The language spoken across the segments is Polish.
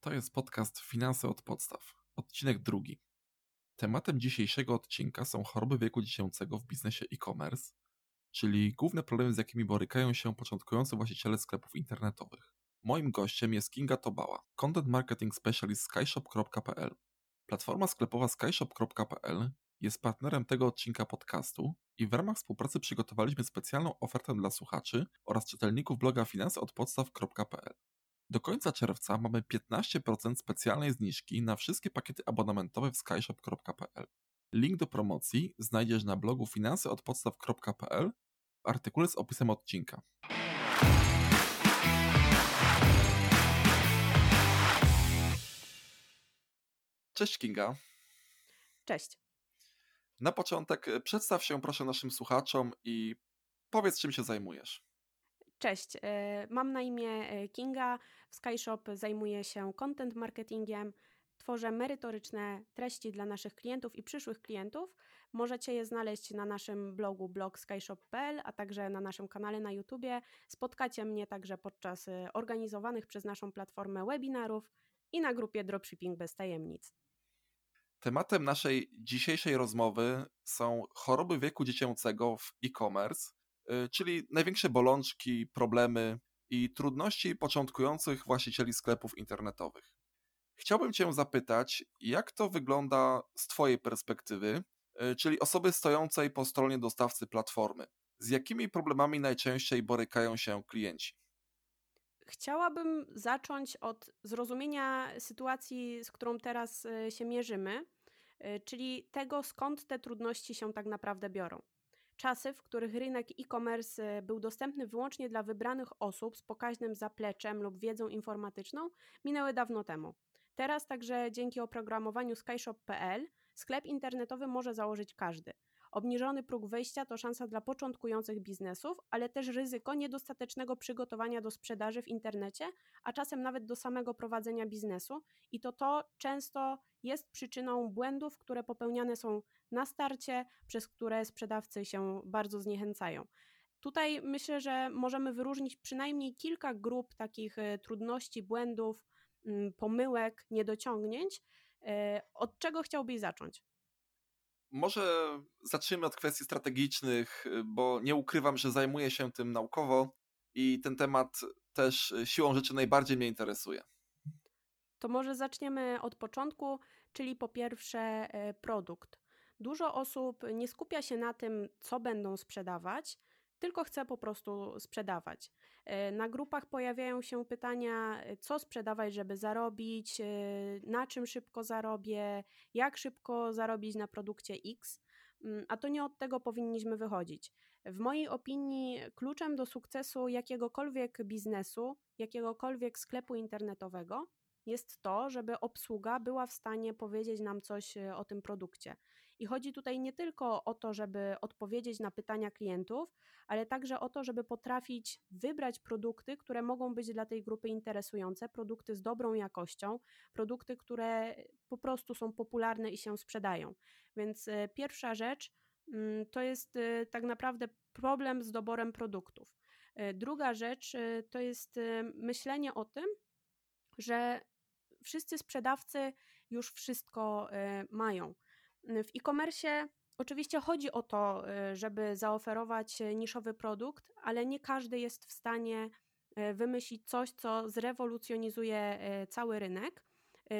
To jest podcast Finanse od podstaw, odcinek drugi. Tematem dzisiejszego odcinka są choroby wieku dziecięcego w biznesie e-commerce, czyli główne problemy, z jakimi borykają się początkujący właściciele sklepów internetowych. Moim gościem jest Kinga Tobała, content marketing specialist skyshop.pl. Platforma sklepowa skyshop.pl jest partnerem tego odcinka podcastu i w ramach współpracy przygotowaliśmy specjalną ofertę dla słuchaczy oraz czytelników bloga finanseodpodstaw.pl. Do końca czerwca mamy 15% specjalnej zniżki na wszystkie pakiety abonamentowe w skyshop.pl. Link do promocji znajdziesz na blogu finanseodpodstaw.pl w artykule z opisem odcinka. Cześć Kinga. Cześć. Na początek przedstaw się proszę naszym słuchaczom i powiedz czym się zajmujesz. Cześć, e, mam na imię e, Kinga. W SkyShop zajmuję się content marketingiem. Tworzę merytoryczne treści dla naszych klientów i przyszłych klientów. Możecie je znaleźć na naszym blogu blog.skyshop.pl, a także na naszym kanale na YouTubie. Spotkacie mnie także podczas organizowanych przez naszą platformę webinarów i na grupie Dropshipping bez tajemnic. Tematem naszej dzisiejszej rozmowy są choroby wieku dziecięcego w e-commerce, y, czyli największe bolączki, problemy i trudności początkujących właścicieli sklepów internetowych. Chciałbym Cię zapytać, jak to wygląda z Twojej perspektywy, y, czyli osoby stojącej po stronie dostawcy platformy? Z jakimi problemami najczęściej borykają się klienci? Chciałabym zacząć od zrozumienia sytuacji, z którą teraz y, się mierzymy, y, czyli tego, skąd te trudności się tak naprawdę biorą. Czasy, w których rynek e-commerce y, był dostępny wyłącznie dla wybranych osób z pokaźnym zapleczem lub wiedzą informatyczną, minęły dawno temu. Teraz także dzięki oprogramowaniu skyshop.pl sklep internetowy może założyć każdy – Obniżony próg wejścia to szansa dla początkujących biznesów, ale też ryzyko niedostatecznego przygotowania do sprzedaży w internecie, a czasem nawet do samego prowadzenia biznesu, i to to często jest przyczyną błędów, które popełniane są na starcie, przez które sprzedawcy się bardzo zniechęcają. Tutaj myślę, że możemy wyróżnić przynajmniej kilka grup takich e, trudności, błędów, mm, pomyłek, niedociągnięć. E, od czego chciałbyś zacząć? Może zacznijmy od kwestii strategicznych, bo nie ukrywam, że zajmuję się tym naukowo i ten temat też siłą rzeczy najbardziej mnie interesuje. To może zaczniemy od początku, czyli po pierwsze e, produkt. Dużo osób nie skupia się na tym, co będą sprzedawać, tylko chcę po prostu sprzedawać. E, na grupach pojawiają się pytania, e, co sprzedawać, żeby zarobić, e, na czym szybko zarobię, jak szybko zarobić na produkcie X, mm, a to nie od tego powinniśmy wychodzić. W mojej opinii kluczem do sukcesu jakiegokolwiek biznesu, jakiegokolwiek sklepu internetowego jest to, żeby obsługa była w stanie powiedzieć nam coś o tym produkcie. I chodzi tutaj nie tylko o to, żeby odpowiedzieć na pytania klientów, ale także o to, żeby potrafić wybrać produkty, które mogą być dla tej grupy interesujące, produkty z dobrą jakością, produkty, które po prostu są popularne i się sprzedają. Więc e, pierwsza rzecz mm, to jest e, tak naprawdę problem z doborem produktów. Druga rzecz to jest myślenie o tym, że wszyscy sprzedawcy już wszystko mają. W e-commerce oczywiście chodzi o to, y, żeby zaoferować niszowy produkt, ale nie każdy jest w stanie y, wymyślić coś, co zrewolucjonizuje cały rynek.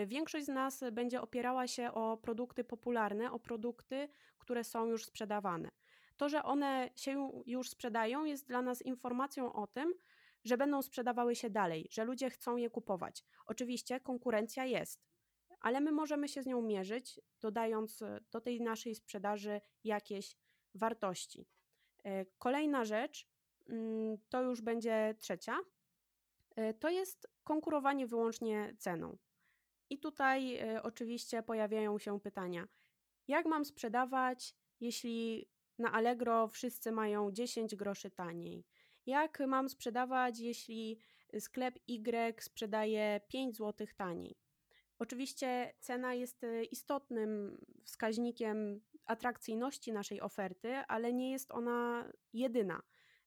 Większość z nas będzie opierała się o produkty popularne, o produkty, które są już sprzedawane. To, że one się już sprzedają, jest dla nas informacją o tym, że będą sprzedawały się dalej, że ludzie chcą je kupować. Oczywiście konkurencja jest, ale my możemy się z nią mierzyć, dodając e, do tej naszej sprzedaży jakieś wartości. E, kolejna rzecz, mm, to już będzie trzecia, e, to jest konkurowanie wyłącznie ceną. I tutaj oczywiście pojawiają się pytania: jak mam sprzedawać, jeśli na Allegro wszyscy mają 10 groszy taniej? Jak mam sprzedawać, jeśli sklep Y sprzedaje 5 zł taniej? Oczywiście cena jest e, istotnym wskaźnikiem atrakcyjności naszej oferty, ale nie jest ona jedyna,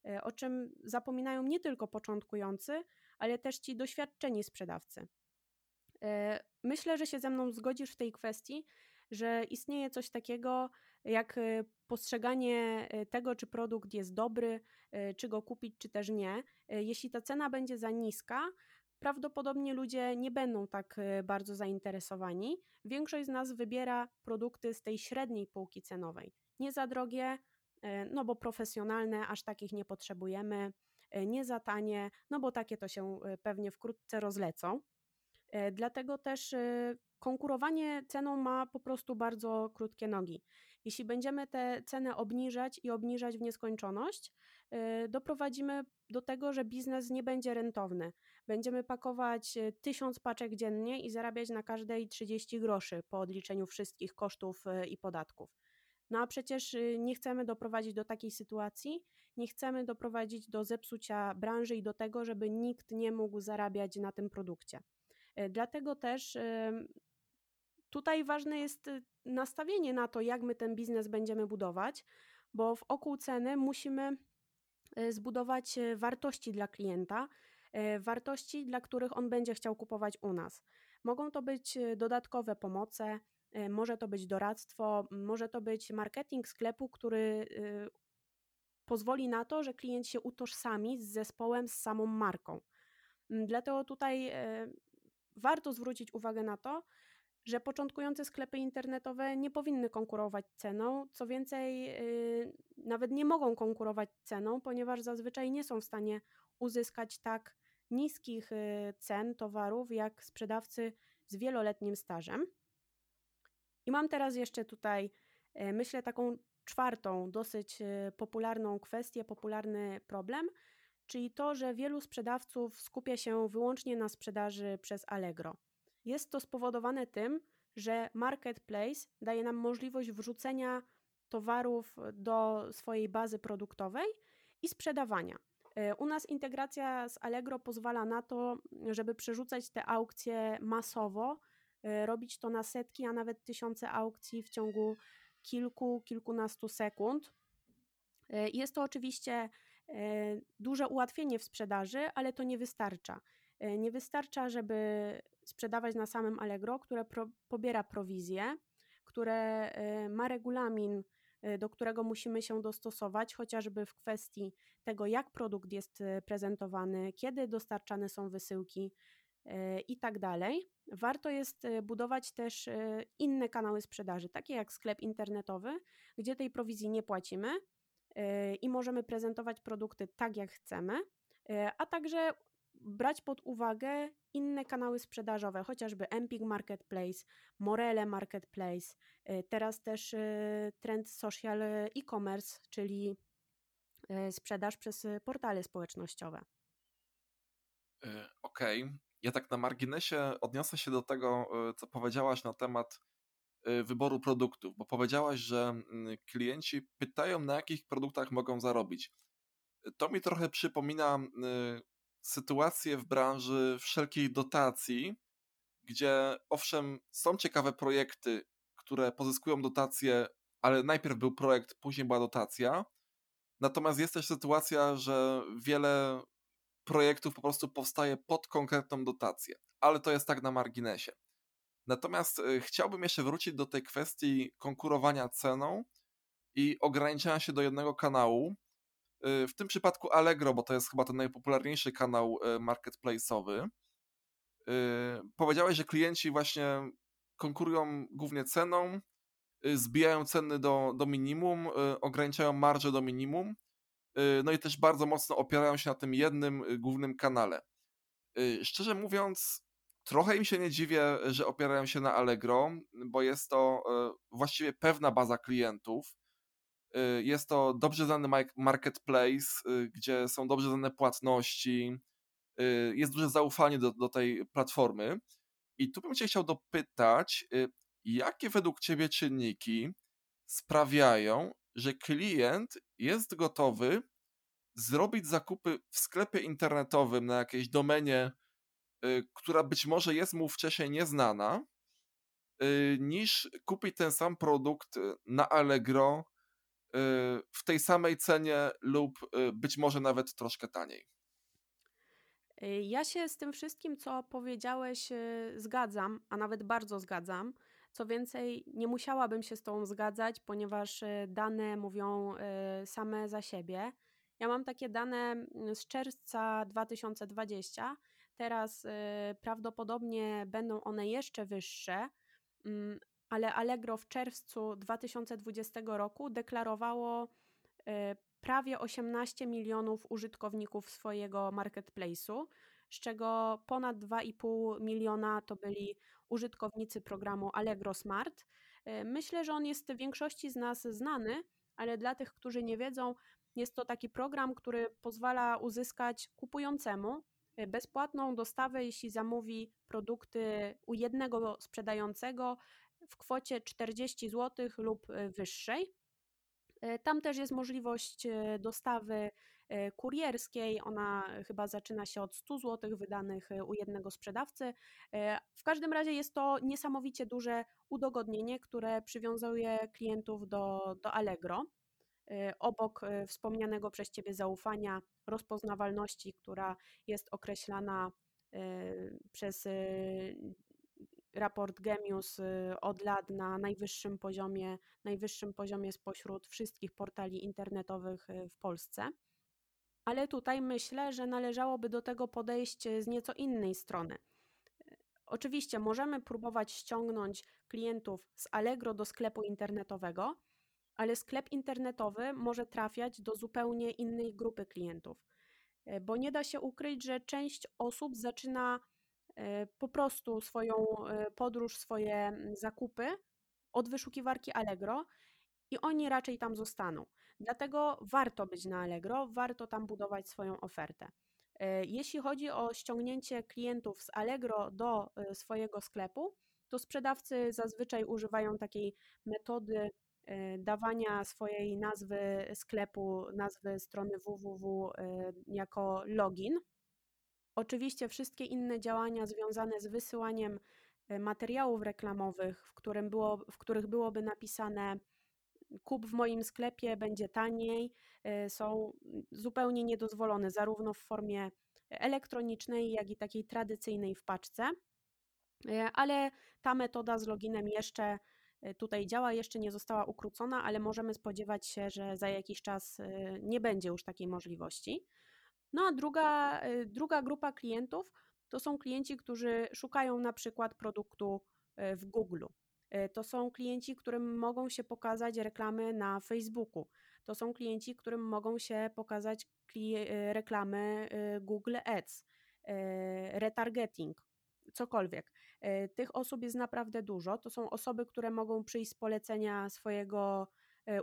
e, o czym zapominają nie tylko początkujący, ale też ci doświadczeni sprzedawcy. Myślę, że się ze mną zgodzisz w tej kwestii, że istnieje coś takiego jak postrzeganie tego, czy produkt jest dobry, czy go kupić, czy też nie. Jeśli ta cena będzie za niska, prawdopodobnie ludzie nie będą tak bardzo zainteresowani. Większość z nas wybiera produkty z tej średniej półki cenowej. Nie za drogie, no bo profesjonalne, aż takich nie potrzebujemy, nie za tanie, no bo takie to się pewnie wkrótce rozlecą. Dlatego też konkurowanie ceną ma po prostu bardzo krótkie nogi. Jeśli będziemy te ceny obniżać i obniżać w nieskończoność, y, doprowadzimy do tego, że biznes nie będzie rentowny. Będziemy pakować y, tysiąc paczek dziennie i zarabiać na każdej 30 groszy po odliczeniu wszystkich kosztów y, i podatków. No a przecież nie chcemy doprowadzić do takiej sytuacji, nie chcemy doprowadzić do zepsucia branży i do tego, żeby nikt nie mógł zarabiać na tym produkcie. Dlatego też Tutaj ważne jest y, nastawienie na to, jak my ten biznes będziemy budować, bo w oku ceny musimy y, zbudować y, wartości dla klienta, wartości, dla których on będzie chciał kupować u nas. Mogą to być dodatkowe pomoce, może to być doradztwo, może to być marketing sklepu, który pozwoli na to, że klient się utożsami z zespołem, z samą marką. Mm, dlatego tutaj warto zwrócić uwagę na to, że początkujące sklepy internetowe nie powinny konkurować ceną. Co więcej, nawet nie mogą konkurować ceną, ponieważ zazwyczaj nie są w stanie uzyskać tak niskich yy, cen towarów jak sprzedawcy z wieloletnim stażem. I mam teraz jeszcze tutaj, yy, myślę, taką czwartą, dosyć y, popularną kwestię, popularny problem, czyli to, że wielu sprzedawców skupia się wyłącznie na sprzedaży przez Allegro. Jest to spowodowane tym, że marketplace daje nam możliwość wrzucenia towarów do swojej bazy produktowej i sprzedawania. E, u nas integracja z Allegro pozwala na to, żeby przerzucać te aukcje masowo, e, robić to na setki, a nawet tysiące aukcji w ciągu kilku, kilkunastu sekund. E, jest to oczywiście duże ułatwienie w sprzedaży, ale to nie wystarcza. Nie wystarcza, żeby sprzedawać na samym Allegro, które pro, pobiera prowizję, które ma regulamin, do którego musimy się dostosować, chociażby w kwestii tego, jak produkt jest y, prezentowany, kiedy dostarczane są wysyłki i tak dalej. Warto jest budować też inne kanały sprzedaży, takie jak sklep internetowy, gdzie tej prowizji nie płacimy i możemy prezentować produkty tak, jak chcemy, a także brać pod uwagę inne kanały sprzedażowe, chociażby Empik Marketplace, Morele Marketplace, y, teraz też y, trend social e-commerce, czyli y, sprzedaż przez portale społecznościowe. Okej. Okay. Ja tak na marginesie odniosę się do tego, co powiedziałaś na temat wyboru produktów, bo powiedziałaś, że mm, klienci pytają, na jakich produktach mogą zarobić. To mi trochę przypomina sytuację w branży wszelkiej dotacji, gdzie owszem, są ciekawe projekty, które pozyskują dotacje, ale najpierw był projekt, później była dotacja. Natomiast jest też sytuacja, że wiele projektów po prostu powstaje pod konkretną dotację, ale to jest tak na marginesie. Natomiast y, chciałbym jeszcze wrócić do tej kwestii konkurowania ceną i ograniczania się do jednego kanału, w tym przypadku Allegro, bo to jest chyba ten najpopularniejszy kanał y, marketplace'owy. Y, powiedziałeś, że klienci właśnie konkurują głównie ceną, zbijają ceny do, do minimum, ograniczają marże do minimum, no i też bardzo mocno opierają się na tym jednym głównym kanale. Szczerze mówiąc, trochę im się nie dziwię, że opierają się na Allegro, bo jest to właściwie pewna baza klientów. Y, jest to dobrze znany marketplace, y, gdzie są dobrze znane płatności, y, jest duże zaufanie do, do tej platformy. I tu bym Cię chciał dopytać, jakie według Ciebie czynniki sprawiają, że klient jest gotowy zrobić zakupy w sklepie internetowym na jakiejś domenie, która być może jest mu wcześniej nieznana, niż kupić ten sam produkt na Allegro w tej samej cenie lub y, być może nawet troszkę taniej. Ja się z tym wszystkim, co powiedziałeś, zgadzam, a nawet bardzo zgadzam. Co więcej, nie musiałabym się z tą zgadzać, ponieważ dane mówią same za siebie. Ja mam takie dane mm, z czerwca 2020. Teraz prawdopodobnie będą one jeszcze wyższe, mm, ale Allegro w czerwcu 2020 roku deklarowało e, prawie 18 milionów użytkowników swojego marketplace'u, z czego ponad 2,5 miliona to byli użytkownicy programu Allegro Smart. E, myślę, że on jest większości z nas znany, ale dla tych, którzy nie wiedzą, jest to taki program, który pozwala uzyskać kupującemu e, bezpłatną dostawę, jeśli zamówi produkty u jednego sprzedającego w kwocie 40 zł lub e, wyższej. E, tam też jest możliwość e, dostawy kurierskiej. Ona chyba zaczyna się od 100 zł wydanych u jednego sprzedawcy. W każdym razie jest to niesamowicie duże udogodnienie, które przywiązuje klientów do, do Allegro. Obok wspomnianego przez Ciebie zaufania, rozpoznawalności, która jest określana przez raport Gemius y, od lat na najwyższym poziomie, najwyższym poziomie spośród wszystkich portali internetowych y, w Polsce. Ale tutaj myślę, że należałoby do tego podejść z nieco innej strony. Oczywiście możemy próbować ściągnąć klientów z Allegro do sklepu internetowego, ale sklep internetowy może trafiać do zupełnie innej grupy klientów, y, bo nie da się ukryć, że część osób zaczyna po prostu swoją e, podróż, swoje mm, zakupy od wyszukiwarki Allegro i oni raczej tam zostaną. Dlatego warto być na Allegro, warto tam budować swoją ofertę. E, jeśli chodzi o ściągnięcie klientów z Allegro do swojego sklepu, to sprzedawcy zazwyczaj używają takiej metody dawania swojej nazwy sklepu, nazwy strony www jako login. Oczywiście wszystkie inne działania związane z wysyłaniem e, materiałów reklamowych, w, którym było, w których byłoby napisane kup w moim sklepie, będzie taniej, e, są zupełnie niedozwolone, zarówno w formie elektronicznej, jak i takiej tradycyjnej w paczce. E, ale ta metoda z loginem jeszcze tutaj działa, jeszcze nie została ukrócona, ale możemy spodziewać się, że za jakiś czas nie będzie już takiej możliwości. No a druga, y, druga grupa klientów to są klienci, którzy szukają na przykład produktu y, w Google. Y, to są klienci, którym mogą się pokazać reklamy na Facebooku. To są klienci, którym mogą się pokazać reklamy Google Ads, retargeting, cokolwiek. Tych osób jest naprawdę dużo. To są osoby, które mogą przyjść z polecenia swojego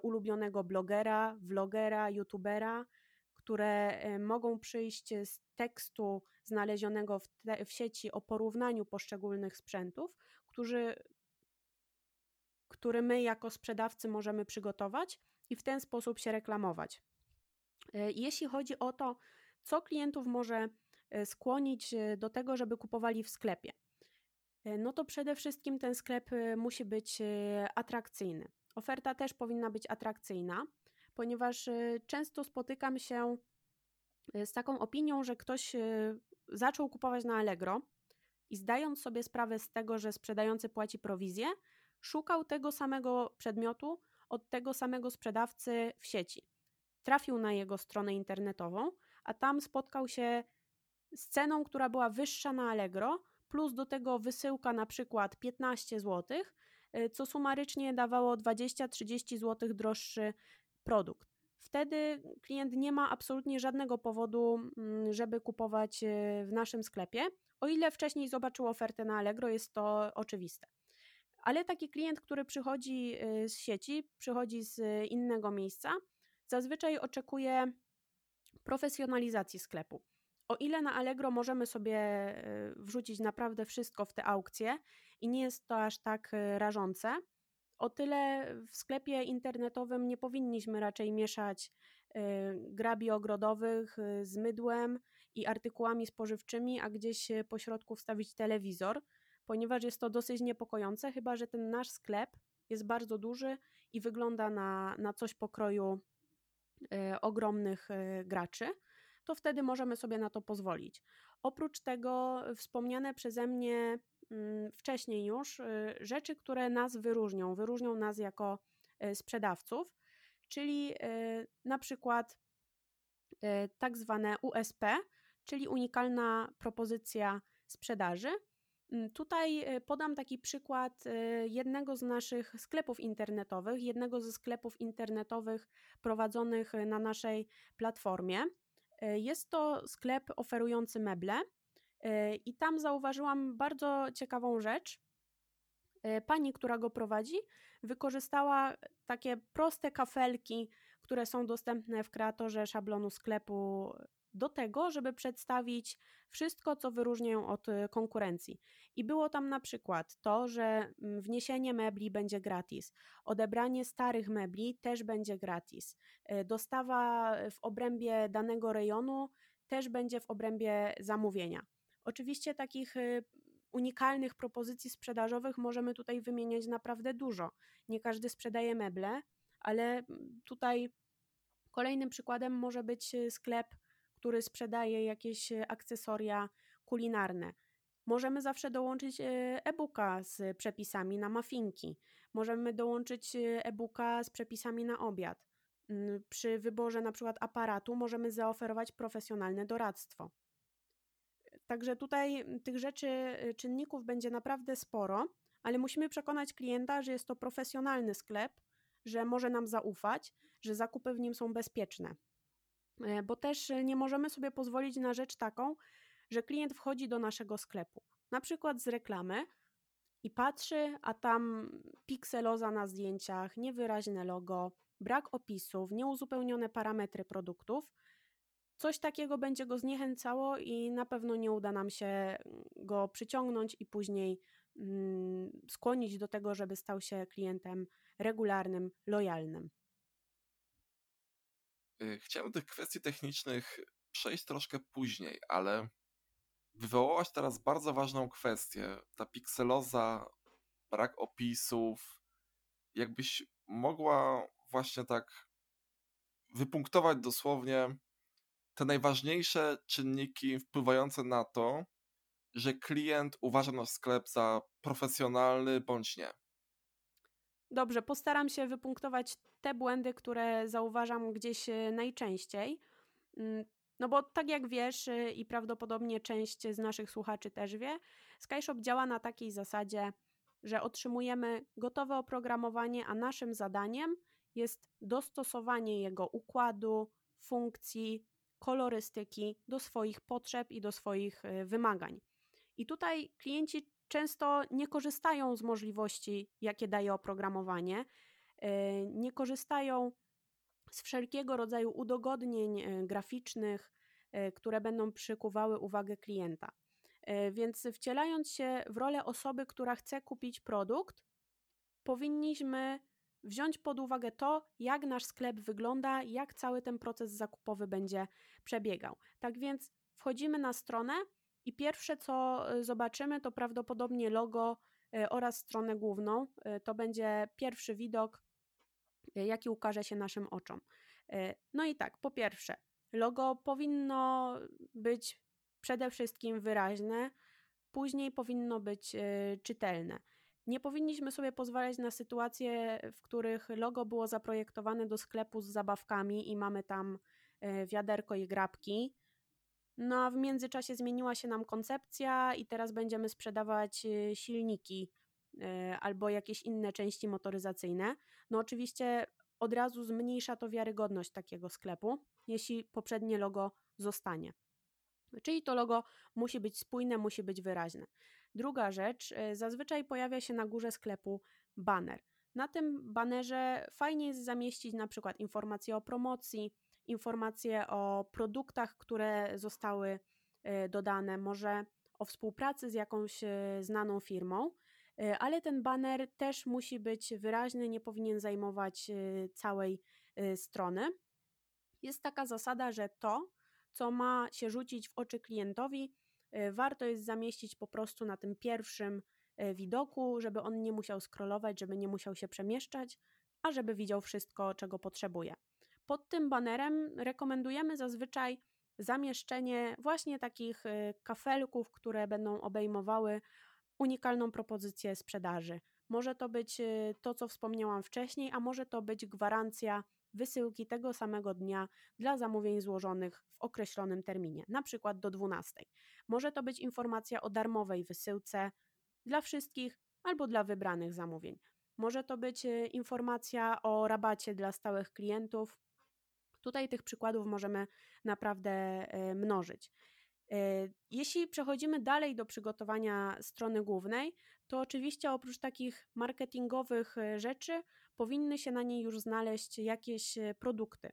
ulubionego blogera, vlogera, youtubera, które e, mogą przyjść z tekstu znalezionego w, te, w sieci o porównaniu poszczególnych sprzętów, którzy, który my jako sprzedawcy możemy przygotować i w ten sposób się reklamować. E, jeśli chodzi o to, co klientów może e, skłonić do tego, żeby kupowali w sklepie, no to przede wszystkim ten sklep musi być atrakcyjny. Oferta też powinna być atrakcyjna ponieważ y, często spotykam się y, z taką opinią, że ktoś y, zaczął kupować na Allegro i zdając sobie sprawę z tego, że sprzedający płaci prowizję, szukał tego samego przedmiotu od tego samego sprzedawcy w sieci. Trafił na jego stronę internetową, a tam spotkał się z ceną, która była wyższa na Allegro, plus do tego wysyłka na przykład 15 zł, co sumarycznie dawało 20-30 zł droższy produkt. Wtedy klient nie ma absolutnie żadnego powodu, mm, żeby kupować e, w naszym sklepie, o ile wcześniej zobaczył ofertę na Allegro, jest to oczywiste. Ale taki klient, który przychodzi e, z sieci, przychodzi z innego miejsca, zazwyczaj oczekuje profesjonalizacji sklepu. O ile na Allegro możemy sobie e, wrzucić naprawdę wszystko w te aukcje i nie jest to aż tak rażące, o tyle w sklepie internetowym nie powinniśmy raczej mieszać y, grabi ogrodowych y, z mydłem i artykułami spożywczymi, a gdzieś po środku wstawić telewizor, ponieważ jest to dosyć niepokojące, chyba że ten nasz sklep jest bardzo duży i wygląda na, na coś pokroju y, ogromnych graczy, to wtedy możemy sobie na to pozwolić. Oprócz tego wspomniane przeze mnie wcześniej już rzeczy, które nas wyróżnią, wyróżnią nas jako sprzedawców, czyli na przykład tak zwane USP, czyli unikalna propozycja sprzedaży. Mm, tutaj podam taki przykład jednego z naszych sklepów internetowych, jednego ze sklepów internetowych prowadzonych na naszej platformie. Jest to sklep oferujący meble i tam zauważyłam bardzo ciekawą rzecz. Pani, która go prowadzi, wykorzystała takie proste kafelki, które są dostępne w kreatorze szablonu sklepu do tego, żeby przedstawić wszystko, co wyróżnia ją od y, konkurencji. I było tam na przykład to, że mm, wniesienie mebli będzie gratis, odebranie starych mebli też będzie gratis, y, dostawa w obrębie danego rejonu też będzie w obrębie zamówienia. Oczywiście takich y, unikalnych propozycji sprzedażowych możemy tutaj wymieniać naprawdę dużo. Nie każdy sprzedaje meble, ale mm, tutaj kolejnym przykładem może być sklep który sprzedaje jakieś e, akcesoria kulinarne. Możemy zawsze dołączyć e-booka z przepisami na mafinki. Możemy dołączyć e-booka z przepisami na obiad. Mm, przy wyborze na przykład aparatu możemy zaoferować profesjonalne doradztwo. Także tutaj tych rzeczy, czynników będzie naprawdę sporo, ale musimy przekonać klienta, że jest to profesjonalny sklep, że może nam zaufać, że zakupy w nim są bezpieczne. E, bo też e, nie możemy sobie pozwolić na rzecz taką, że klient wchodzi do naszego sklepu, na przykład z reklamy i patrzy, a tam pikseloza na zdjęciach, niewyraźne logo, brak opisów, nieuzupełnione parametry produktów. Coś takiego będzie go zniechęcało i na pewno nie uda nam się mm, go przyciągnąć i później mm, skłonić do tego, żeby stał się klientem regularnym, lojalnym. Y, chciałem tych kwestii technicznych przejść troszkę później, ale wywołałaś teraz bardzo ważną kwestię. Ta pikseloza, brak opisów. Jakbyś mogła właśnie tak wypunktować dosłownie te najważniejsze czynniki wpływające na to, że klient uważa nasz sklep za profesjonalny bądź nie. Dobrze, postaram się wypunktować te błędy, które zauważam gdzieś e, najczęściej. Mm, no bo tak jak wiesz e, i prawdopodobnie część z naszych słuchaczy też wie, SkyShop działa na takiej zasadzie, że otrzymujemy gotowe oprogramowanie, a naszym zadaniem jest dostosowanie jego układu, funkcji, kolorystyki do swoich potrzeb i do swoich e, wymagań. I tutaj klienci często nie korzystają z możliwości, jakie daje oprogramowanie, e, nie korzystają z wszelkiego rodzaju udogodnień e, graficznych, które będą przykuwały uwagę klienta. Więc wcielając się w rolę osoby, która chce kupić produkt, powinniśmy wziąć pod uwagę to, jak nasz sklep wygląda, jak cały ten proces zakupowy będzie przebiegał. Tak więc wchodzimy na stronę, i pierwsze, co e, zobaczymy, to prawdopodobnie logo e, oraz stronę główną. E, to będzie pierwszy widok, jaki ukaże się naszym oczom. No i tak, po pierwsze, logo powinno być przede wszystkim wyraźne, później powinno być czytelne. Nie powinniśmy sobie pozwalać na sytuacje, w których logo było zaprojektowane do sklepu z zabawkami i mamy tam wiaderko i grabki no a w międzyczasie zmieniła się nam koncepcja i teraz będziemy sprzedawać y, silniki y, albo jakieś inne części motoryzacyjne. No oczywiście od razu zmniejsza to wiarygodność takiego sklepu, jeśli poprzednie logo zostanie. Czyli to logo musi być spójne, musi być wyraźne. Druga rzecz, y, zazwyczaj pojawia się na górze sklepu banner. Na tym banerze fajnie jest zamieścić na przykład informacje o promocji, informacje o produktach, które zostały e, dodane, może o współpracy z jakąś e, znaną firmą, ale ten banner też musi być wyraźny, nie powinien zajmować całej strony. Jest taka zasada, że to, co ma się rzucić w oczy klientowi, warto jest zamieścić po prostu na tym pierwszym widoku, żeby on nie musiał scrollować, żeby nie musiał się przemieszczać, a żeby widział wszystko, czego potrzebuje. Pod tym banerem rekomendujemy zazwyczaj zamieszczenie właśnie takich y, kafelków, które będą obejmowały unikalną propozycję sprzedaży. Może to być to, co wspomniałam wcześniej, a może to być gwarancja wysyłki tego samego dnia dla zamówień złożonych w określonym terminie, na przykład do 12. Może to być informacja o darmowej wysyłce dla wszystkich albo dla wybranych zamówień. Może to być y, informacja o rabacie dla stałych klientów. Tutaj tych przykładów możemy naprawdę y, mnożyć. Y, jeśli przechodzimy dalej do przygotowania strony głównej, to oczywiście oprócz takich marketingowych rzeczy powinny się na niej już znaleźć jakieś produkty.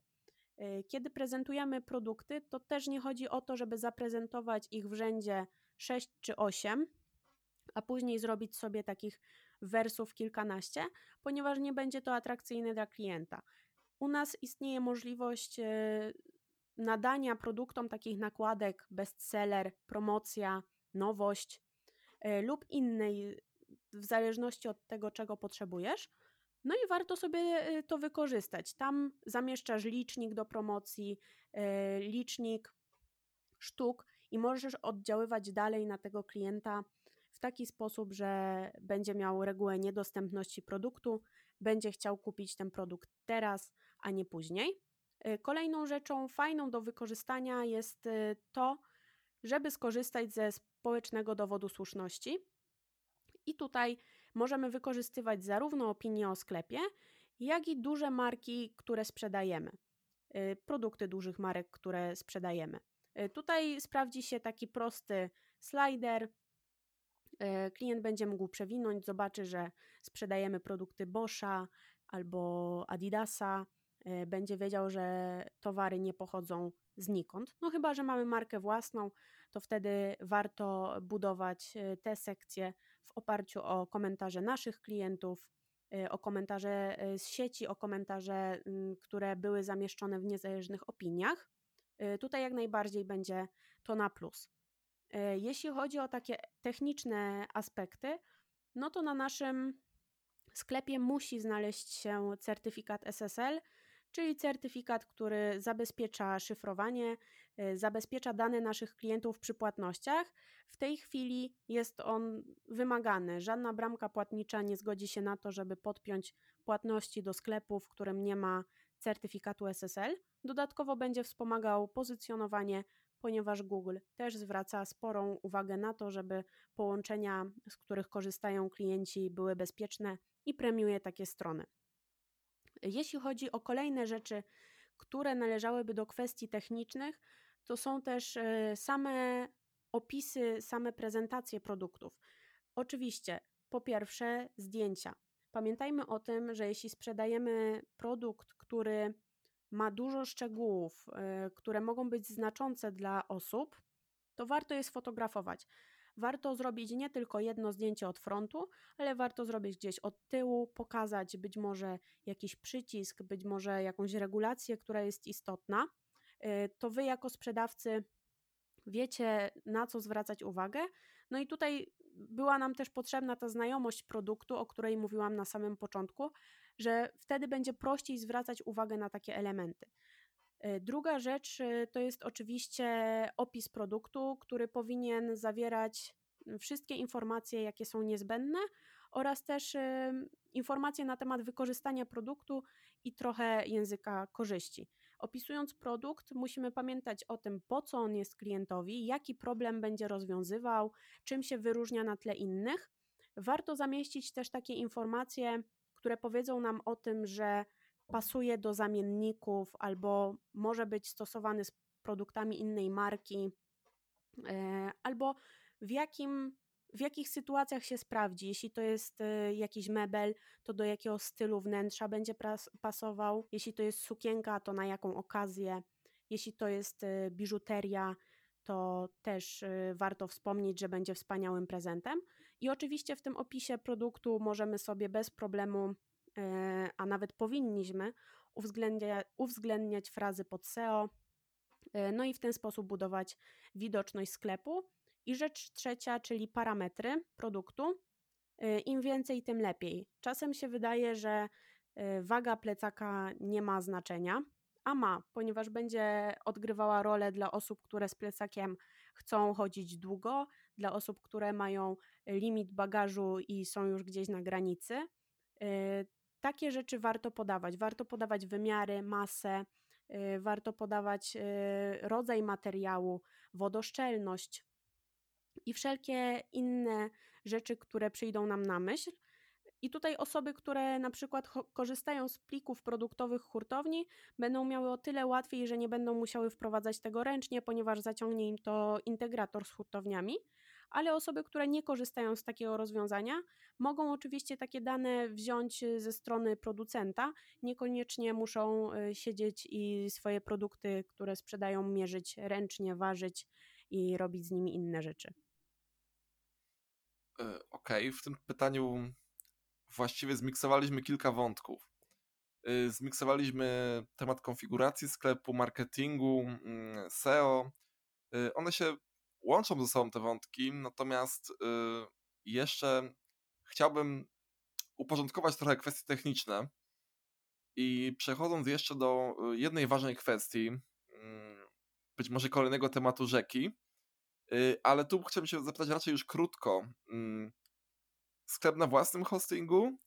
Kiedy prezentujemy produkty, to też nie chodzi o to, żeby zaprezentować ich w rzędzie 6 czy 8, a później zrobić sobie takich wersów kilkanaście, ponieważ nie będzie to atrakcyjne dla klienta. U nas istnieje możliwość e, nadania produktom takich nakładek bestseller, promocja, nowość e, lub innej, w zależności od tego, czego potrzebujesz. No i warto sobie e, to wykorzystać. Tam zamieszczasz licznik do promocji, licznik sztuk i możesz oddziaływać dalej na tego klienta w taki sposób, że będzie miał regułę niedostępności produktu, będzie chciał kupić ten produkt teraz, a nie później. Y, kolejną rzeczą fajną do wykorzystania jest y, to, żeby skorzystać ze społecznego dowodu słuszności. I tutaj możemy wykorzystywać zarówno opinie o sklepie, jak i duże marki, które sprzedajemy. Y, produkty dużych marek, które sprzedajemy. Tutaj sprawdzi się taki prosty slider, E, klient będzie mógł przewinąć, zobaczy, że sprzedajemy produkty Boscha albo Adidasa, będzie wiedział, że towary nie pochodzą znikąd. No chyba, że mamy markę własną, to wtedy warto budować te sekcje w oparciu o komentarze naszych klientów, o komentarze z sieci, o komentarze, które były zamieszczone w niezależnych opiniach. Tutaj jak najbardziej będzie to na plus. Jeśli chodzi o takie techniczne aspekty, no to na naszym sklepie musi znaleźć się certyfikat SSL, czyli certyfikat, który zabezpiecza szyfrowanie, e, zabezpiecza dane naszych klientów przy płatnościach. W tej chwili jest on wymagany. Żadna bramka płatnicza nie zgodzi się na to, żeby podpiąć płatności do sklepu, w którym nie ma certyfikatu SSL. Dodatkowo będzie wspomagał pozycjonowanie ponieważ Google też zwraca sporą uwagę na to, żeby połączenia, z których korzystają klienci, były bezpieczne i premiuje takie strony. Jeśli chodzi o kolejne rzeczy, które należałyby do kwestii technicznych, to są też e, same opisy, same prezentacje produktów. Oczywiście, po pierwsze, zdjęcia. Pamiętajmy o tym, że jeśli sprzedajemy produkt, który ma dużo szczegółów, y, które mogą być znaczące dla osób, to warto je sfotografować. Warto zrobić nie tylko jedno zdjęcie od frontu, ale warto zrobić gdzieś od tyłu, pokazać być może jakiś przycisk, być może jakąś regulację, która jest istotna. Y, to wy, jako sprzedawcy, wiecie, na co zwracać uwagę. No i tutaj była nam też potrzebna ta znajomość produktu, o której mówiłam na samym początku, że wtedy będzie prościej zwracać uwagę na takie elementy. E, druga rzecz e, to jest oczywiście opis produktu, który powinien zawierać wszystkie informacje, jakie są niezbędne, oraz też informacje na temat wykorzystania produktu i trochę języka korzyści. Opisując produkt, musimy pamiętać o tym, po co on jest klientowi, jaki problem będzie rozwiązywał, czym się wyróżnia na tle innych. Warto zamieścić też takie informacje, które powiedzą nam o tym, że pasuje do zamienników albo może być stosowany z produktami innej marki, e, albo w jakim w jakich sytuacjach się sprawdzi. Jeśli to jest e, jakiś mebel, to do jakiego stylu wnętrza będzie pasował. Jeśli to jest sukienka, to na jaką okazję. Jeśli to jest e, biżuteria, to też warto wspomnieć, że będzie wspaniałym prezentem. I oczywiście w tym opisie produktu możemy sobie bez problemu, a nawet powinniśmy, uwzględnia, uwzględniać frazy pod SEO, e, no i w ten sposób budować widoczność sklepu. I rzecz trzecia, czyli parametry produktu. E, Im więcej, tym lepiej. Czasem się wydaje, że waga plecaka nie ma znaczenia, a ma, ponieważ będzie odgrywała rolę dla osób, które z plecakiem chcą chodzić długo, dla osób, które mają limit bagażu i są już gdzieś na granicy. Takie rzeczy warto podawać. Warto podawać wymiary, masę, warto podawać rodzaj materiału, wodoszczelność i wszelkie inne rzeczy, które przyjdą nam na myśl. I tutaj osoby, które na przykład korzystają z plików produktowych hurtowni, będą miały o tyle łatwiej, że nie będą musiały wprowadzać tego ręcznie, ponieważ zaciągnie im to integrator z hurtowniami. Ale osoby, które nie korzystają z takiego rozwiązania, mogą oczywiście takie dane wziąć ze strony producenta. Niekoniecznie muszą y, siedzieć i swoje produkty, które sprzedają, mierzyć ręcznie, ważyć i robić z nimi inne rzeczy. E, okej, okay. w tym pytaniu właściwie zmiksowaliśmy kilka wątków. E, zmiksowaliśmy temat konfiguracji sklepu, marketingu, mm, SEO. One się łączą ze sobą te wątki, natomiast jeszcze chciałbym uporządkować trochę kwestie techniczne. I przechodząc jeszcze do jednej ważnej kwestii, mm, być może kolejnego tematu rzeki, Y, ale tu chciałbym się zapytać raczej już krótko. Mm, sklep na własnym hostingu,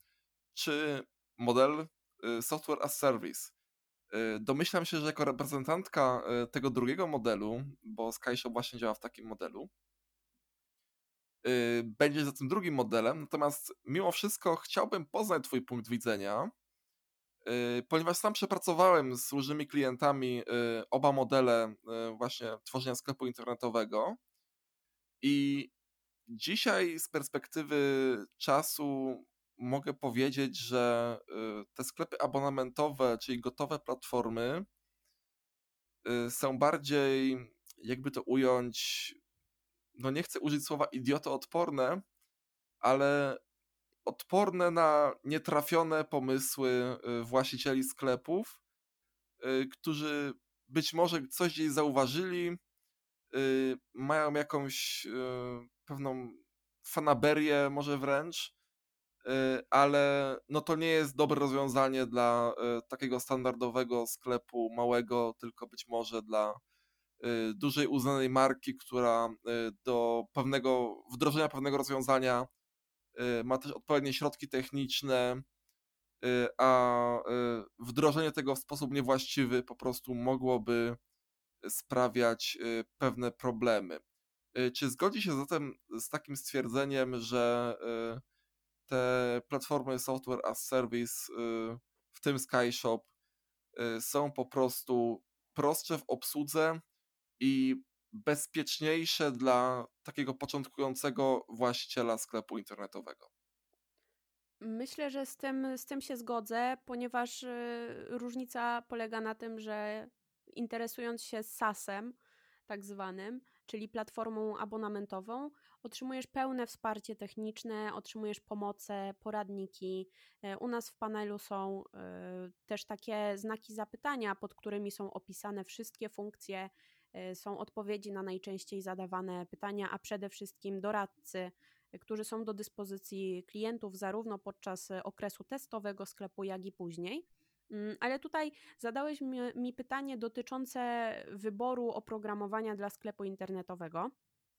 czy model y, software as service? Y, domyślam się, że jako reprezentantka tego drugiego modelu, bo SkyShop właśnie działa w takim modelu, będzie za tym drugim modelem, natomiast mimo wszystko chciałbym poznać Twój punkt widzenia, ponieważ sam przepracowałem z różnymi klientami oba modele właśnie tworzenia sklepu internetowego. I dzisiaj z perspektywy czasu mogę powiedzieć, że y, te sklepy abonamentowe, czyli gotowe platformy, y, są bardziej, jakby to ująć, no nie chcę użyć słowa idiotoodporne, ale odporne na nietrafione pomysły y, właścicieli sklepów, którzy być może coś gdzieś zauważyli, mają jakąś pewną fanaberię może wręcz, ale no to nie jest dobre rozwiązanie dla takiego standardowego sklepu małego, tylko być może dla dużej uznanej marki, która do pewnego wdrożenia pewnego rozwiązania ma też odpowiednie środki techniczne, a wdrożenie tego w sposób niewłaściwy po prostu mogłoby sprawiać y, pewne problemy. Y, czy zgodzi się zatem z takim stwierdzeniem, że y, te platformy software as service, w tym SkyShop, są po prostu prostsze w obsłudze i bezpieczniejsze dla takiego początkującego właściciela sklepu internetowego? Myślę, że z tym, z tym się zgodzę, ponieważ różnica polega na tym, że interesując się SaaS-em, tak zwanym, czyli platformą abonamentową, otrzymujesz pełne wsparcie techniczne, otrzymujesz pomoce, poradniki. E, u nas w panelu są e, też takie znaki zapytania, pod którymi są opisane wszystkie funkcje, e, są odpowiedzi na najczęściej zadawane pytania, a przede wszystkim doradcy, którzy są do dyspozycji klientów zarówno podczas okresu testowego sklepu, jak i później. Mm, ale tutaj zadałeś mi, mi pytanie dotyczące wyboru oprogramowania dla sklepu internetowego.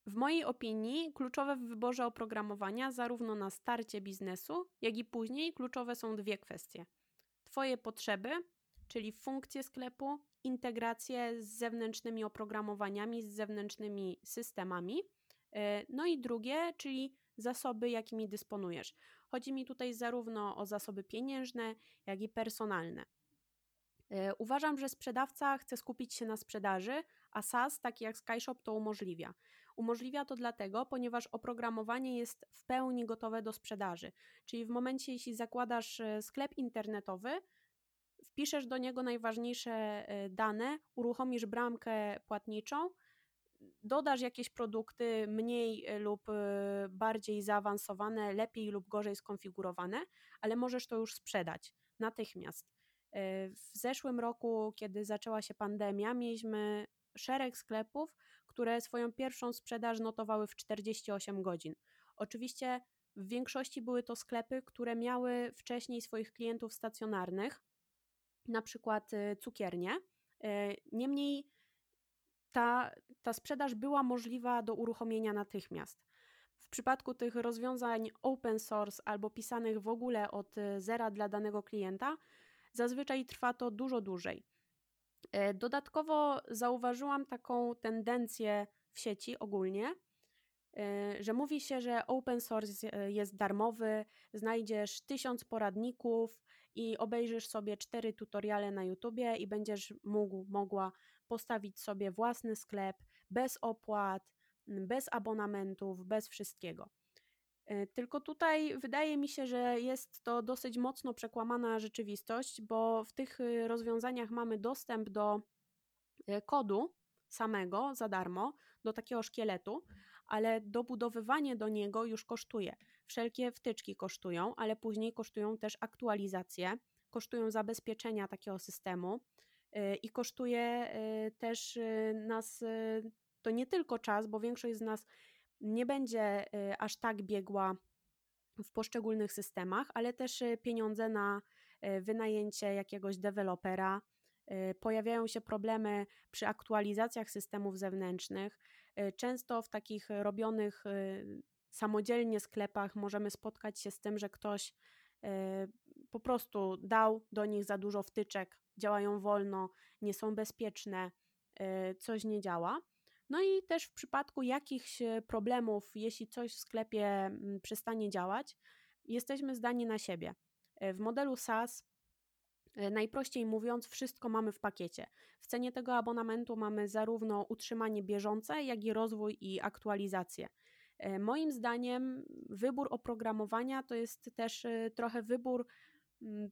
W mojej opinii kluczowe w wyborze oprogramowania, zarówno na starcie biznesu, jak i później, kluczowe są dwie kwestie: Twoje potrzeby, czyli funkcje sklepu, integracje z zewnętrznymi oprogramowaniami, z zewnętrznymi systemami. E, no i drugie, czyli zasoby, jakimi dysponujesz. Chodzi mi tutaj zarówno o zasoby pieniężne, jak i personalne. E, uważam, że sprzedawca chce skupić się na sprzedaży, a SaaS, taki jak SkyShop, to umożliwia. Umożliwia to dlatego, ponieważ oprogramowanie jest w pełni gotowe do sprzedaży. Czyli w momencie, jeśli zakładasz e, sklep internetowy, wpiszesz do niego najważniejsze e, dane, uruchomisz bramkę płatniczą, dodasz jakieś produkty mniej e, lub e, bardziej zaawansowane, lepiej lub gorzej skonfigurowane, ale możesz to już sprzedać natychmiast. E, w zeszłym roku, kiedy zaczęła się pandemia, mieliśmy szereg sklepów, które swoją pierwszą sprzedaż notowały w 48 godzin. Oczywiście w większości były to sklepy, które miały wcześniej swoich klientów stacjonarnych, na przykład cukiernie, Niemniej ta, ta sprzedaż była możliwa do uruchomienia natychmiast. W przypadku tych rozwiązań open source albo pisanych w ogóle od zera dla danego klienta, zazwyczaj trwa to dużo dłużej. E, dodatkowo zauważyłam taką tendencję w sieci ogólnie, e, że mówi się, że open source jest darmowy, znajdziesz tysiąc poradników i obejrzysz sobie cztery tutoriale na YouTubie i będziesz mógł, mogła postawić sobie własny sklep bez opłat, bez abonamentów, bez wszystkiego. E, tylko tutaj wydaje mi się, że jest to dosyć mocno przekłamana rzeczywistość, bo w tych y, rozwiązaniach mamy dostęp do e, kodu samego za darmo, do takiego szkieletu, ale dobudowywanie do niego już kosztuje. Wszelkie wtyczki kosztują, ale później kosztują też aktualizacje, kosztują zabezpieczenia takiego systemu i kosztuje też nas to nie tylko czas, bo większość z nas nie będzie y, aż tak biegła w poszczególnych systemach, ale też y, pieniądze na y, wynajęcie jakiegoś dewelopera. Pojawiają się problemy przy aktualizacjach systemów zewnętrznych. Często w takich robionych samodzielnie sklepach możemy spotkać się z tym, że ktoś po prostu dał do nich za dużo wtyczek, działają wolno, nie są bezpieczne, coś nie działa. No i też w przypadku jakichś e, problemów, jeśli coś w sklepie mm, przestanie działać, jesteśmy zdani na siebie. E, w modelu SaaS Najprościej mówiąc, wszystko mamy w pakiecie. W cenie tego abonamentu mamy zarówno utrzymanie bieżące, jak i rozwój i aktualizację. Moim zdaniem, wybór oprogramowania to jest też trochę wybór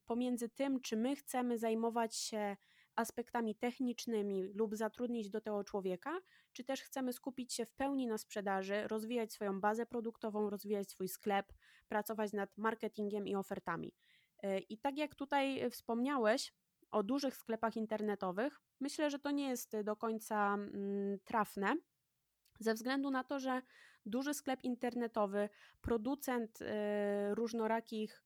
pomiędzy tym, czy my chcemy zajmować się aspektami technicznymi lub zatrudnić do tego człowieka, czy też chcemy skupić się w pełni na sprzedaży, rozwijać swoją bazę produktową, rozwijać swój sklep, pracować nad marketingiem i ofertami. E, I tak jak tutaj wspomniałeś o dużych sklepach internetowych, myślę, że to nie jest do końca trafne, ze względu na to, że duży sklep internetowy, producent e, różnorakich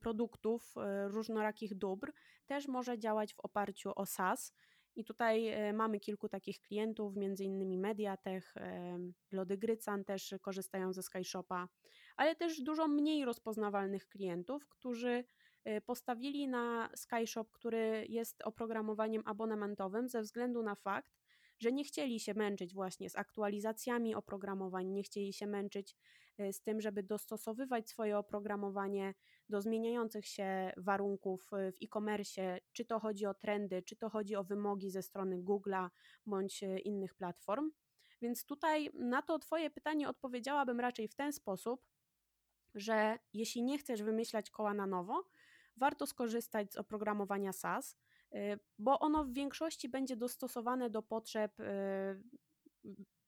produktów, e, różnorakich dóbr, też może działać w oparciu o SaaS. I tutaj e, mamy kilku takich klientów, między innymi Mediatech, e, Lody Grycan też korzystają ze SkyShopa, ale też dużo mniej rozpoznawalnych klientów, którzy postawili na SkyShop, który jest oprogramowaniem abonamentowym ze względu na fakt, że nie chcieli się męczyć właśnie z aktualizacjami oprogramowań, nie chcieli się męczyć z tym, żeby dostosowywać swoje oprogramowanie do zmieniających się warunków y, w e-commerce, czy to chodzi o trendy, czy to chodzi o wymogi ze strony Google'a bądź y, innych platform. Więc tutaj na to Twoje pytanie odpowiedziałabym raczej w ten sposób, że jeśli nie chcesz wymyślać koła na nowo, warto skorzystać z oprogramowania SaaS, bo ono w większości będzie dostosowane do potrzeb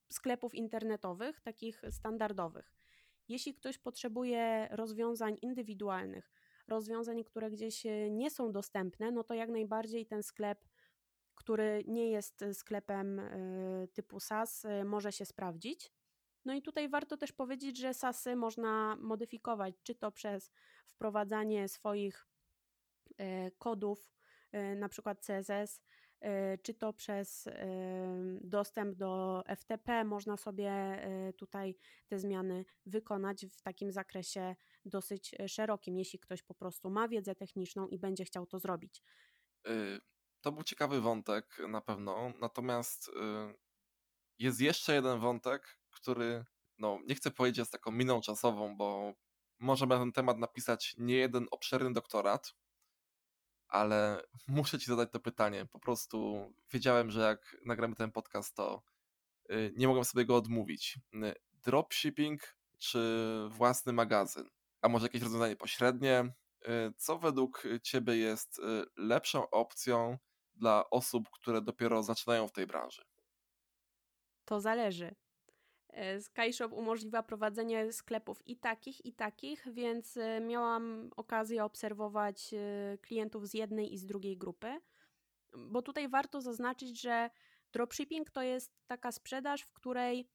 sklepów internetowych, takich standardowych. Jeśli ktoś potrzebuje rozwiązań indywidualnych, rozwiązań, które gdzieś e, nie są dostępne, no to jak najbardziej ten sklep, który nie jest sklepem typu SaaS, może się sprawdzić. No i tutaj warto też powiedzieć, że SASy można modyfikować, czy to przez wprowadzanie swoich kodów, na przykład CSS, E, czy to przez dostęp do FTP, można sobie e, tutaj te zmiany wykonać w takim zakresie dosyć e, szerokim, jeśli ktoś po prostu ma wiedzę techniczną i będzie chciał to zrobić. To był ciekawy wątek na pewno, natomiast jest jeszcze jeden wątek, który, no nie chcę powiedzieć jest taką miną czasową, bo możemy na ten temat napisać nie jeden obszerny doktorat, ale muszę ci zadać to pytanie. Po prostu wiedziałem, że jak nagramy ten podcast, to y, nie mogłem sobie go odmówić. Y, dropshipping czy własny magazyn? A może jakieś rozwiązanie pośrednie? Y, co według Ciebie jest lepszą opcją dla osób, które dopiero zaczynają w tej branży? To zależy. E, SkyShop umożliwia prowadzenie sklepów i takich, i takich, więc e, miałam okazję obserwować e, klientów z jednej i z drugiej grupy, bo tutaj warto zaznaczyć, że dropshipping to jest taka sprzedaż, w której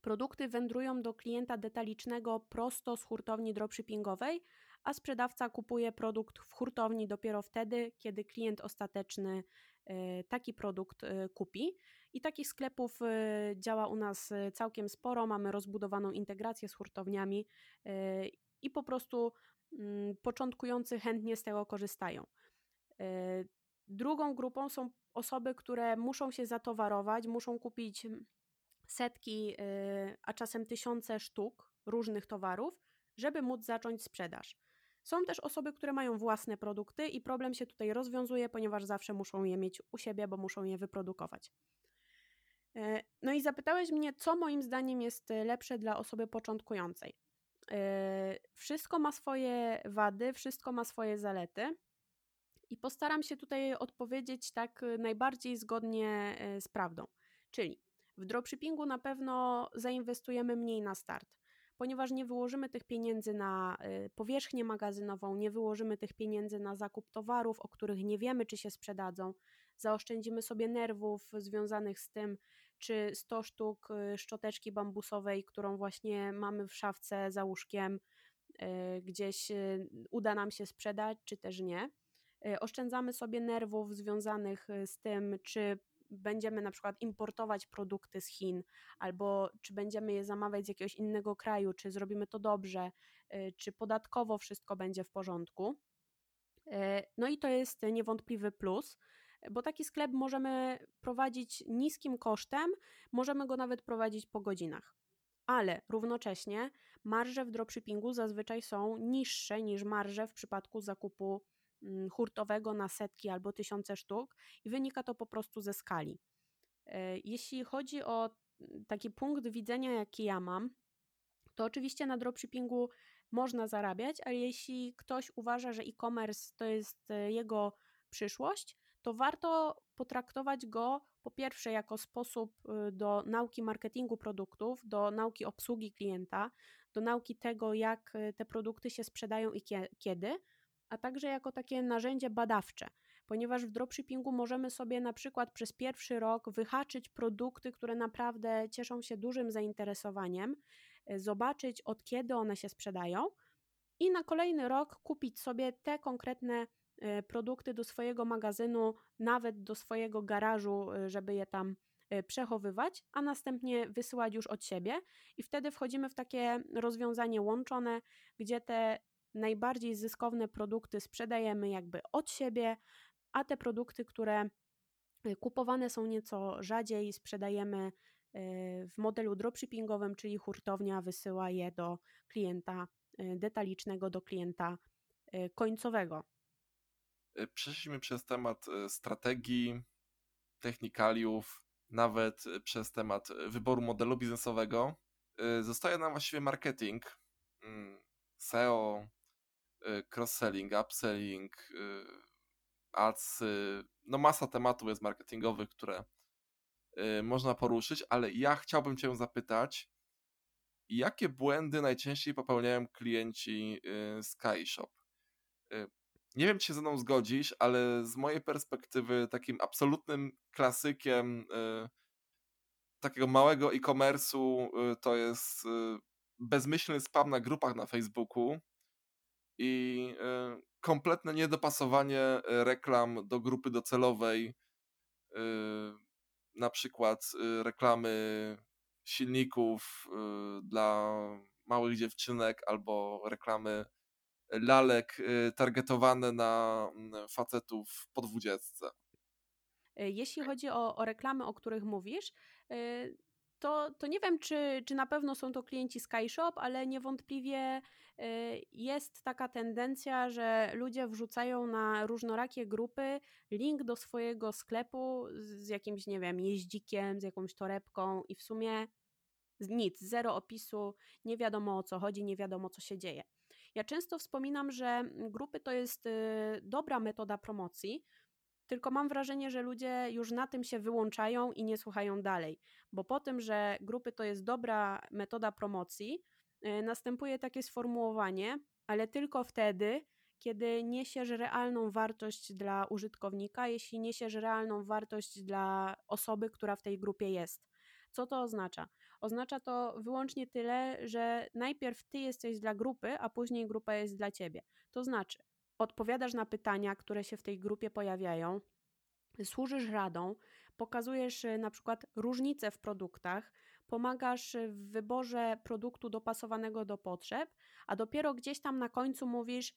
Produkty wędrują do klienta detalicznego prosto z hurtowni dropshippingowej, a sprzedawca kupuje produkt w hurtowni dopiero wtedy, kiedy klient ostateczny taki produkt e, kupi. I takich sklepów e, działa u nas całkiem sporo. Mamy rozbudowaną integrację z hurtowniami i po prostu mm, początkujący chętnie z tego korzystają. Drugą grupą są osoby, które muszą się zatowarować, muszą kupić setki, a czasem tysiące sztuk różnych towarów, żeby móc zacząć sprzedaż. Są też osoby, które mają własne produkty i problem się tutaj rozwiązuje, ponieważ zawsze muszą je mieć u siebie, bo muszą je wyprodukować. E, no i zapytałeś mnie, co moim zdaniem jest lepsze dla osoby początkującej. E, wszystko ma swoje wady, wszystko ma swoje zalety. I postaram się tutaj odpowiedzieć tak najbardziej zgodnie e, z prawdą. Czyli w dropshippingu na pewno zainwestujemy mniej na start ponieważ nie wyłożymy tych pieniędzy na y, powierzchnię magazynową, nie wyłożymy tych pieniędzy na zakup towarów, o których nie wiemy, czy się sprzedadzą, zaoszczędzimy sobie nerwów związanych z tym, czy 100 sztuk y, szczoteczki bambusowej, którą właśnie mamy w szafce za łóżkiem, y, gdzieś uda nam się sprzedać, czy też nie. Oszczędzamy sobie nerwów związanych z tym, czy będziemy na przykład importować produkty z Chin, albo czy będziemy je zamawiać z jakiegoś innego kraju, czy zrobimy to dobrze, y, czy podatkowo wszystko będzie w porządku. Y, no i to jest niewątpliwy plus, bo taki sklep możemy prowadzić niskim kosztem, możemy go nawet prowadzić po godzinach. Ale równocześnie marże w dropshippingu zazwyczaj są niższe niż marże w przypadku zakupu hurtowego na setki albo tysiące sztuk i wynika to po prostu ze skali. E, jeśli chodzi o mm, taki punkt widzenia, jaki ja mam, to oczywiście na dropshippingu można zarabiać, ale jeśli ktoś uważa, że e-commerce to jest e, jego przyszłość, to warto potraktować go po pierwsze jako sposób y, do nauki marketingu produktów, do nauki obsługi klienta, do nauki tego, jak y, te produkty się sprzedają i kiedy, a także jako takie narzędzie badawcze, ponieważ w dropshippingu możemy sobie na przykład przez pierwszy rok wyhaczyć produkty, które naprawdę cieszą się dużym zainteresowaniem, e, zobaczyć od kiedy one się sprzedają i na kolejny rok kupić sobie te konkretne e, produkty do swojego magazynu, nawet do swojego garażu, e, żeby je tam przechowywać, a następnie wysyłać już od siebie. I wtedy wchodzimy w takie rozwiązanie łączone, gdzie te najbardziej zyskowne produkty sprzedajemy jakby od siebie, a te produkty, które y, kupowane są nieco rzadziej, sprzedajemy y, w modelu dropshippingowym, czyli hurtownia wysyła je do klienta y, detalicznego, do klienta końcowego. Przeszliśmy przez temat strategii, technikaliów, nawet przez temat wyboru modelu biznesowego. Zostaje nam właściwie marketing, mm, SEO, cross-selling, upselling, y, ads, no masa tematów jest marketingowych, które y, można poruszyć, ale ja chciałbym Cię zapytać, jakie błędy najczęściej popełniają klienci SkyShop? Nie wiem, czy się ze mną zgodzisz, ale z mojej perspektywy takim absolutnym klasykiem takiego małego e-commerce'u to jest bezmyślny spam na grupach na Facebooku, i e, kompletne niedopasowanie e, reklam do grupy docelowej, e, na przykład reklamy silników dla małych dziewczynek albo reklamy lalek targetowane na facetów po dwudziestce. Jeśli chodzi o, o reklamy, o których mówisz, to, to nie wiem, czy, czy na pewno są to klienci SkyShop, ale niewątpliwie jest taka tendencja, że ludzie wrzucają na różnorakie grupy link do swojego sklepu z jakimś, nie wiem, jeździkiem, z jakąś torebką i w sumie nic, zero opisu, nie wiadomo o co chodzi, nie wiadomo co się dzieje. Ja często wspominam, że grupy to jest y, dobra metoda promocji, tylko mam wrażenie, że ludzie już na tym się wyłączają i nie słuchają dalej, bo po tym, że grupy to jest dobra metoda promocji, następuje takie sformułowanie, ale tylko wtedy, kiedy niesiesz realną wartość dla użytkownika, jeśli niesiesz realną wartość dla osoby, która w tej grupie jest. Co to oznacza? Oznacza to wyłącznie tyle, że najpierw ty jesteś dla grupy, a później grupa jest dla ciebie. To znaczy, odpowiadasz na pytania, które się w tej grupie pojawiają, służysz radą, pokazujesz y, na przykład różnice w produktach, pomagasz w wyborze produktu dopasowanego do potrzeb, a dopiero gdzieś tam na końcu mówisz: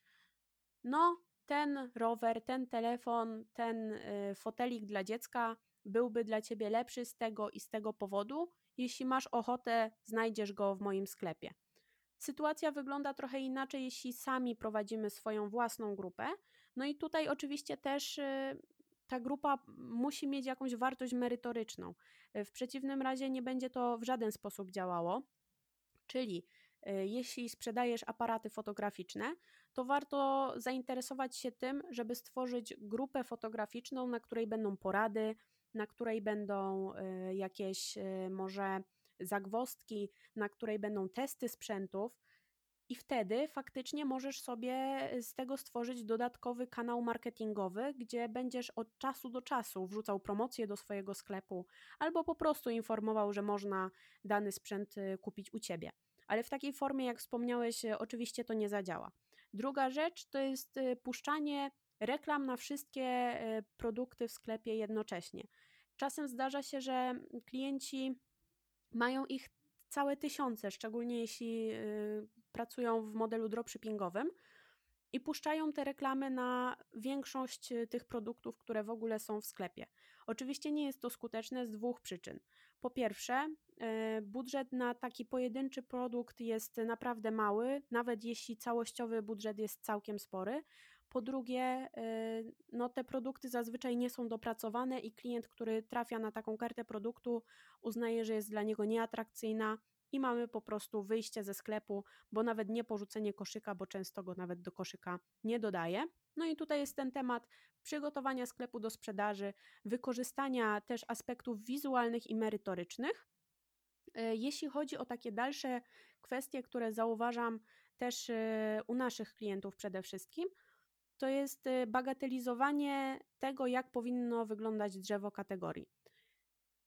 No, ten rower, ten telefon, ten y, fotelik dla dziecka byłby dla ciebie lepszy z tego i z tego powodu. Jeśli masz ochotę, znajdziesz go w moim sklepie. Sytuacja wygląda trochę inaczej, jeśli sami prowadzimy swoją własną grupę. No i tutaj oczywiście też y, ta grupa musi mieć jakąś wartość merytoryczną. E, w przeciwnym razie nie będzie to w żaden sposób działało. Czyli e, jeśli sprzedajesz aparaty fotograficzne, to warto zainteresować się tym, żeby stworzyć grupę fotograficzną, na której będą porady, na której będą e, jakieś może zagwostki, na której będą testy sprzętów, i wtedy faktycznie możesz sobie e, z tego stworzyć dodatkowy kanał marketingowy, gdzie będziesz od czasu do czasu wrzucał promocje do swojego sklepu albo po prostu informował, że można dany sprzęt e, kupić u ciebie. Ale w takiej formie, jak wspomniałeś, e, oczywiście to nie zadziała. Druga rzecz to jest puszczanie reklam na wszystkie produkty w sklepie jednocześnie. Czasem zdarza się, że klienci mają ich całe tysiące, szczególnie jeśli pracują w modelu dropshippingowym i puszczają te reklamy na większość y, tych produktów, które w ogóle są w sklepie. Oczywiście nie jest to skuteczne z dwóch przyczyn. Po pierwsze, y, budżet na taki pojedynczy produkt jest naprawdę mały, nawet jeśli całościowy budżet jest całkiem spory. Po drugie, y, no te produkty zazwyczaj nie są dopracowane i klient, który trafia na taką kartę produktu, uznaje, że jest dla niego nieatrakcyjna i mamy po prostu wyjście ze sklepu, bo nawet nie porzucenie koszyka, bo często go nawet do koszyka nie dodaje. No i tutaj jest ten temat przygotowania sklepu do sprzedaży, wykorzystania też aspektów wizualnych i merytorycznych. E, jeśli chodzi o takie dalsze kwestie, które zauważam też e, u naszych klientów przede wszystkim, to jest e, bagatelizowanie tego, jak powinno wyglądać drzewo kategorii.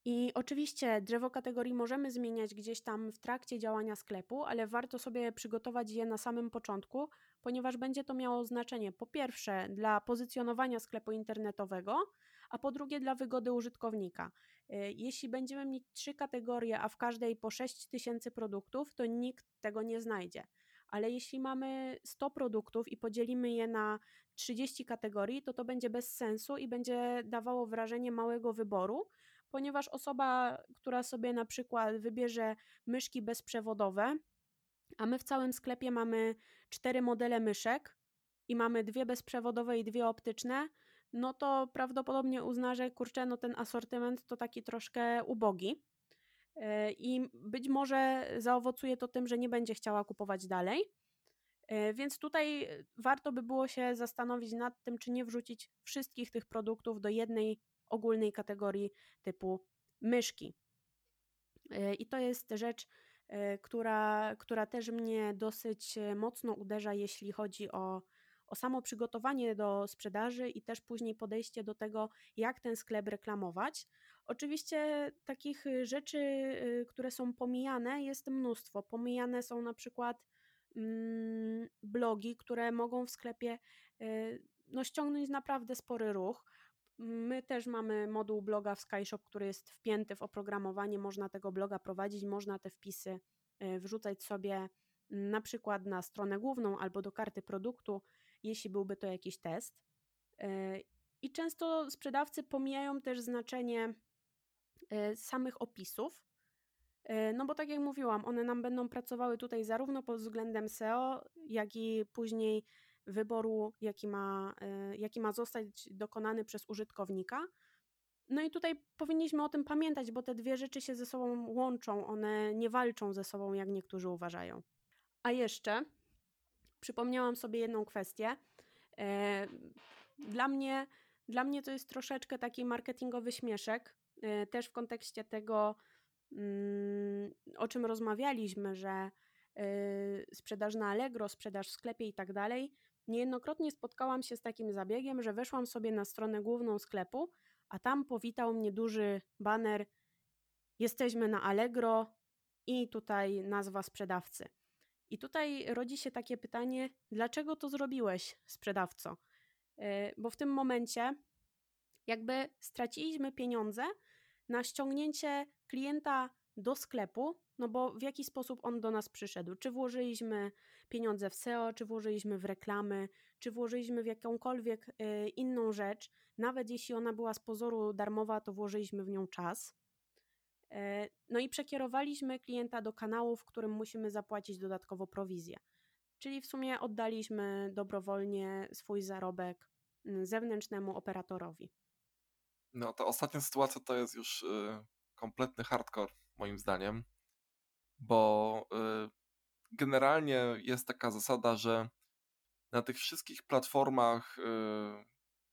I oczywiście drzewo kategorii możemy zmieniać gdzieś tam w trakcie działania sklepu, ale warto sobie przygotować je na samym początku, ponieważ będzie to miało znaczenie po pierwsze dla pozycjonowania sklepu internetowego, a po drugie dla wygody użytkownika. Y, jeśli będziemy mieć trzy kategorie, a w każdej po 6 tysięcy produktów, to nikt tego nie znajdzie. Ale jeśli mamy 100 produktów i podzielimy je na 30 kategorii, to to będzie bez sensu i będzie dawało wrażenie małego wyboru, ponieważ osoba, która sobie na przykład wybierze myszki bezprzewodowe, a my w całym sklepie mamy cztery modele myszek i mamy dwie bezprzewodowe i dwie optyczne, no to prawdopodobnie uzna, że kurczę, no ten asortyment to taki troszkę ubogi. E, I być może zaowocuje to tym, że nie będzie chciała kupować dalej. E, więc tutaj warto by było się zastanowić nad tym, czy nie wrzucić wszystkich tych produktów do jednej ogólnej kategorii typu myszki. E, I to jest rzecz, e, która, która też mnie dosyć e, mocno uderza, jeśli chodzi o, o samo przygotowanie do sprzedaży i też później podejście do tego, jak ten sklep reklamować. Oczywiście takich rzeczy, które są pomijane, jest mnóstwo. Pomijane są na przykład mm, blogi, które mogą w sklepie no, ściągnąć naprawdę spory ruch. My też mamy moduł bloga w SkyShop, który jest wpięty w oprogramowanie. Można tego bloga prowadzić, można te wpisy e, wrzucać sobie mm, na przykład na stronę główną albo do karty produktu, jeśli byłby to jakiś test. E, I często sprzedawcy pomijają też znaczenie e, samych opisów, no bo tak jak mówiłam, one nam będą pracowały tutaj zarówno pod względem SEO, jak i później wyboru, jaki ma, e, jaki ma zostać dokonany przez użytkownika. No i tutaj powinniśmy o tym pamiętać, bo te dwie rzeczy się ze sobą łączą, one nie walczą ze sobą, jak niektórzy uważają. A jeszcze przypomniałam sobie jedną kwestię. E, dla mnie, dla mnie to jest troszeczkę taki marketingowy śmieszek, e, też w kontekście tego, mm, o czym rozmawialiśmy, że sprzedaż na Allegro, sprzedaż w sklepie i tak dalej, Niejednokrotnie spotkałam się z takim zabiegiem, że weszłam sobie na stronę główną sklepu, a tam powitał mnie duży baner jesteśmy na Allegro i tutaj nazwa sprzedawcy. I tutaj rodzi się takie pytanie, dlaczego to zrobiłeś, sprzedawco? E, bo w tym momencie jakby straciliśmy pieniądze na ściągnięcie klienta do sklepu, no bo w jaki sposób on do nas przyszedł? Czy włożyliśmy pieniądze w SEO, czy włożyliśmy w reklamy, czy włożyliśmy w jakąkolwiek y, inną rzecz, nawet jeśli ona była z pozoru darmowa, to włożyliśmy w nią czas. E, no i przekierowaliśmy klienta do kanału, w którym musimy zapłacić dodatkowo prowizję. Czyli w sumie oddaliśmy dobrowolnie swój zarobek zewnętrznemu operatorowi. No, ta ostatnia sytuacja to jest już y, kompletny hardcore, moim zdaniem, bo y, generalnie jest taka zasada, że na tych wszystkich platformach, y,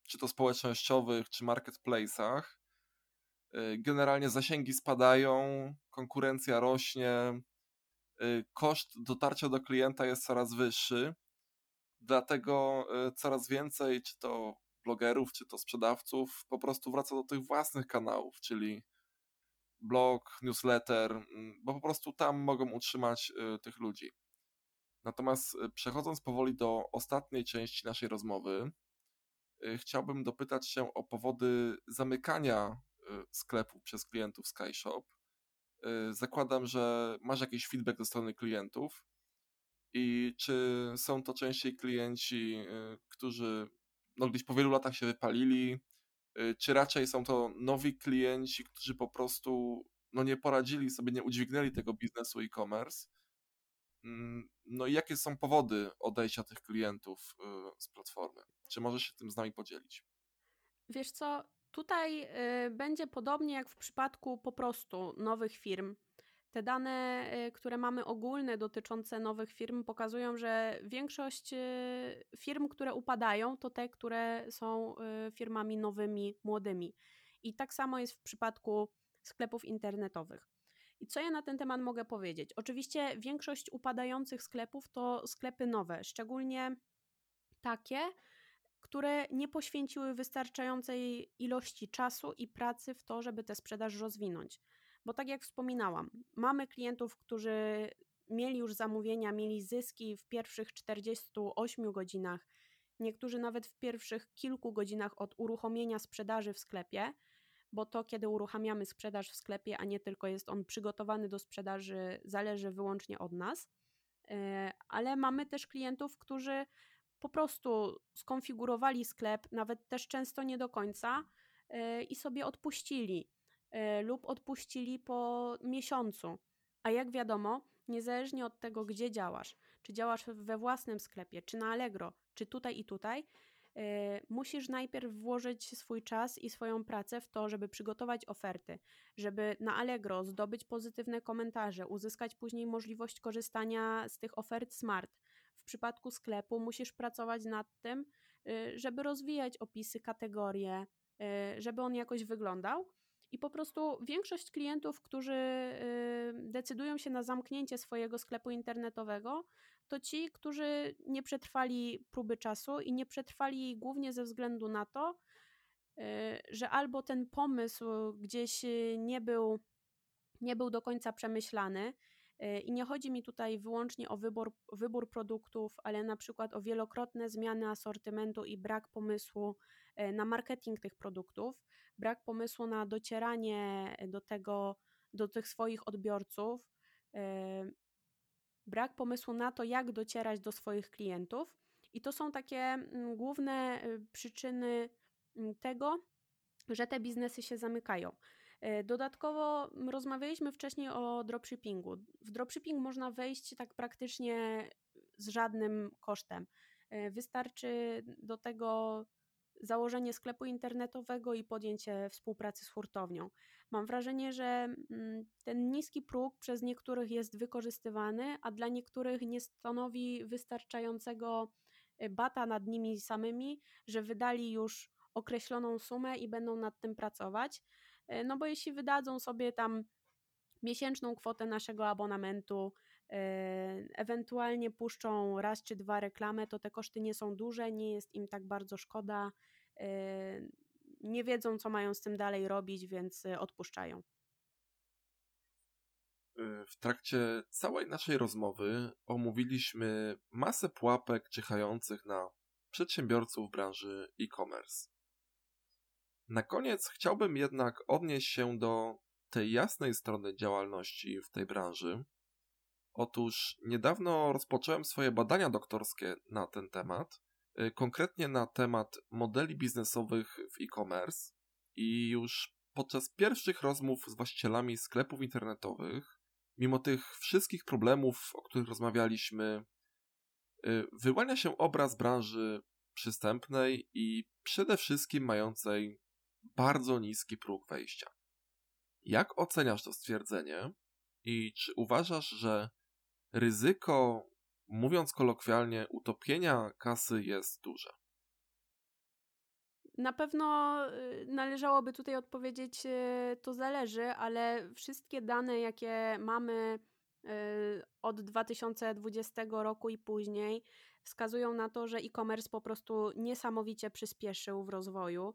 czy to społecznościowych, czy marketplace'ach, y, generalnie zasięgi spadają, konkurencja rośnie, koszt dotarcia do klienta jest coraz wyższy, dlatego coraz więcej, czy to blogerów, czy to sprzedawców, po prostu wraca do tych własnych kanałów, czyli blog, newsletter, mm, bo po prostu tam mogą utrzymać y, tych ludzi. Natomiast y, przechodząc powoli do ostatniej części naszej rozmowy, chciałbym dopytać się o powody zamykania sklepu przez klientów SkyShop. Zakładam, że masz jakiś feedback ze strony klientów i czy są to częściej klienci, którzy no gdzieś po wielu latach się wypalili, y, czy raczej są to nowi klienci, którzy po prostu no nie poradzili sobie, nie udźwignęli tego biznesu e-commerce. Mm, no i jakie są powody odejścia tych klientów y, z platformy? Czy możesz się tym z nami podzielić? Wiesz co, tutaj y, będzie podobnie jak w przypadku po prostu nowych firm. Te dane, y, które mamy ogólne dotyczące nowych firm, pokazują, że większość y, firm, które upadają, to te, które są y, firmami nowymi, młodymi. I tak samo jest w przypadku sklepów internetowych. I co ja na ten temat mogę powiedzieć? Oczywiście większość upadających sklepów to sklepy nowe, szczególnie takie, które nie poświęciły wystarczającej ilości czasu i pracy w to, żeby tę sprzedaż rozwinąć. Bo tak jak wspominałam, mamy klientów, którzy mieli już zamówienia, mieli zyski w pierwszych 48 godzinach, niektórzy nawet w pierwszych kilku godzinach od uruchomienia sprzedaży w sklepie, bo to, kiedy uruchamiamy sprzedaż w sklepie, a nie tylko jest on przygotowany do sprzedaży, zależy wyłącznie od nas. E, ale mamy też klientów, którzy po prostu skonfigurowali sklep, nawet też często nie do końca, e, i sobie odpuścili. E, lub odpuścili po miesiącu. A jak wiadomo, niezależnie od tego, gdzie działasz, czy działasz we własnym sklepie, czy na Allegro, czy tutaj i tutaj, yy, musisz najpierw włożyć swój czas i swoją pracę w to, żeby przygotować oferty, żeby na Allegro zdobyć pozytywne komentarze, uzyskać później możliwość korzystania z tych ofert smart. W przypadku sklepu musisz pracować nad tym, yy, żeby rozwijać opisy, kategorie, żeby on jakoś wyglądał i po prostu większość klientów, którzy y, decydują się na zamknięcie swojego sklepu internetowego, to ci, którzy nie przetrwali próby czasu i nie przetrwali głównie ze względu na to, y, że albo ten pomysł gdzieś y, nie był, nie był do końca przemyślany, i nie chodzi mi tutaj wyłącznie o wybór, wybór produktów, ale na przykład o wielokrotne zmiany asortymentu i brak pomysłu na marketing tych produktów, brak pomysłu na docieranie do tego, do tych swoich odbiorców, e, brak pomysłu na to, jak docierać do swoich klientów. I to są takie mm, główne e, przyczyny mm, tego, że te biznesy się zamykają. E, dodatkowo rozmawialiśmy wcześniej o dropshippingu. W dropshipping można wejść tak praktycznie z żadnym kosztem. Wystarczy do tego założenie sklepu internetowego i podjęcie współpracy z hurtownią. Mam wrażenie, że mm, ten niski próg przez niektórych jest wykorzystywany, a dla niektórych nie stanowi wystarczającego y, bata nad nimi samymi, że wydali już określoną sumę i będą nad tym pracować. Y, no bo jeśli wydadzą sobie tam miesięczną kwotę naszego abonamentu, ewentualnie puszczą raz czy dwa reklamy, to te koszty nie są duże, nie jest im tak bardzo szkoda nie wiedzą, co mają z tym dalej robić, więc y, odpuszczają. w trakcie całej naszej rozmowy omówiliśmy masę pułapek czyhających na przedsiębiorców branży e-commerce. Na koniec chciałbym jednak odnieść się do tej jasnej strony działalności w tej branży. Otóż niedawno rozpocząłem swoje badania doktorskie na ten temat, y, konkretnie na temat modeli biznesowych w e-commerce i już podczas pierwszych rozmów z właścicielami sklepów internetowych, mimo tych wszystkich problemów, o których rozmawialiśmy, y, wyłania się obraz branży przystępnej i przede wszystkim mającej bardzo niski próg wejścia. Jak oceniasz to stwierdzenie i czy uważasz, że ryzyko, mówiąc kolokwialnie, utopienia kasy jest duże? Na pewno y, należałoby tutaj odpowiedzieć, y, to zależy, ale wszystkie dane, jakie mamy y, od 2020 roku i później, wskazują na to, że e-commerce po prostu niesamowicie przyspieszył w rozwoju.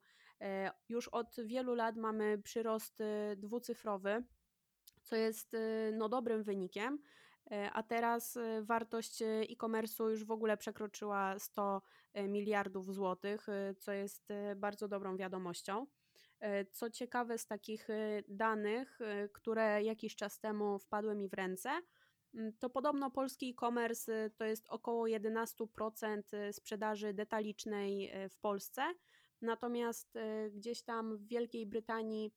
Już od wielu lat mamy przyrost dwucyfrowy, co jest no, dobrym wynikiem, a teraz y, wartość e-commerce'u już w ogóle przekroczyła 100 miliardów złotych, co jest bardzo dobrą wiadomością. Co ciekawe, z takich danych, które jakiś czas temu wpadły mi w ręce, to podobno polski e-commerce to jest około 11% sprzedaży detalicznej w Polsce, Natomiast gdzieś tam w Wielkiej Brytanii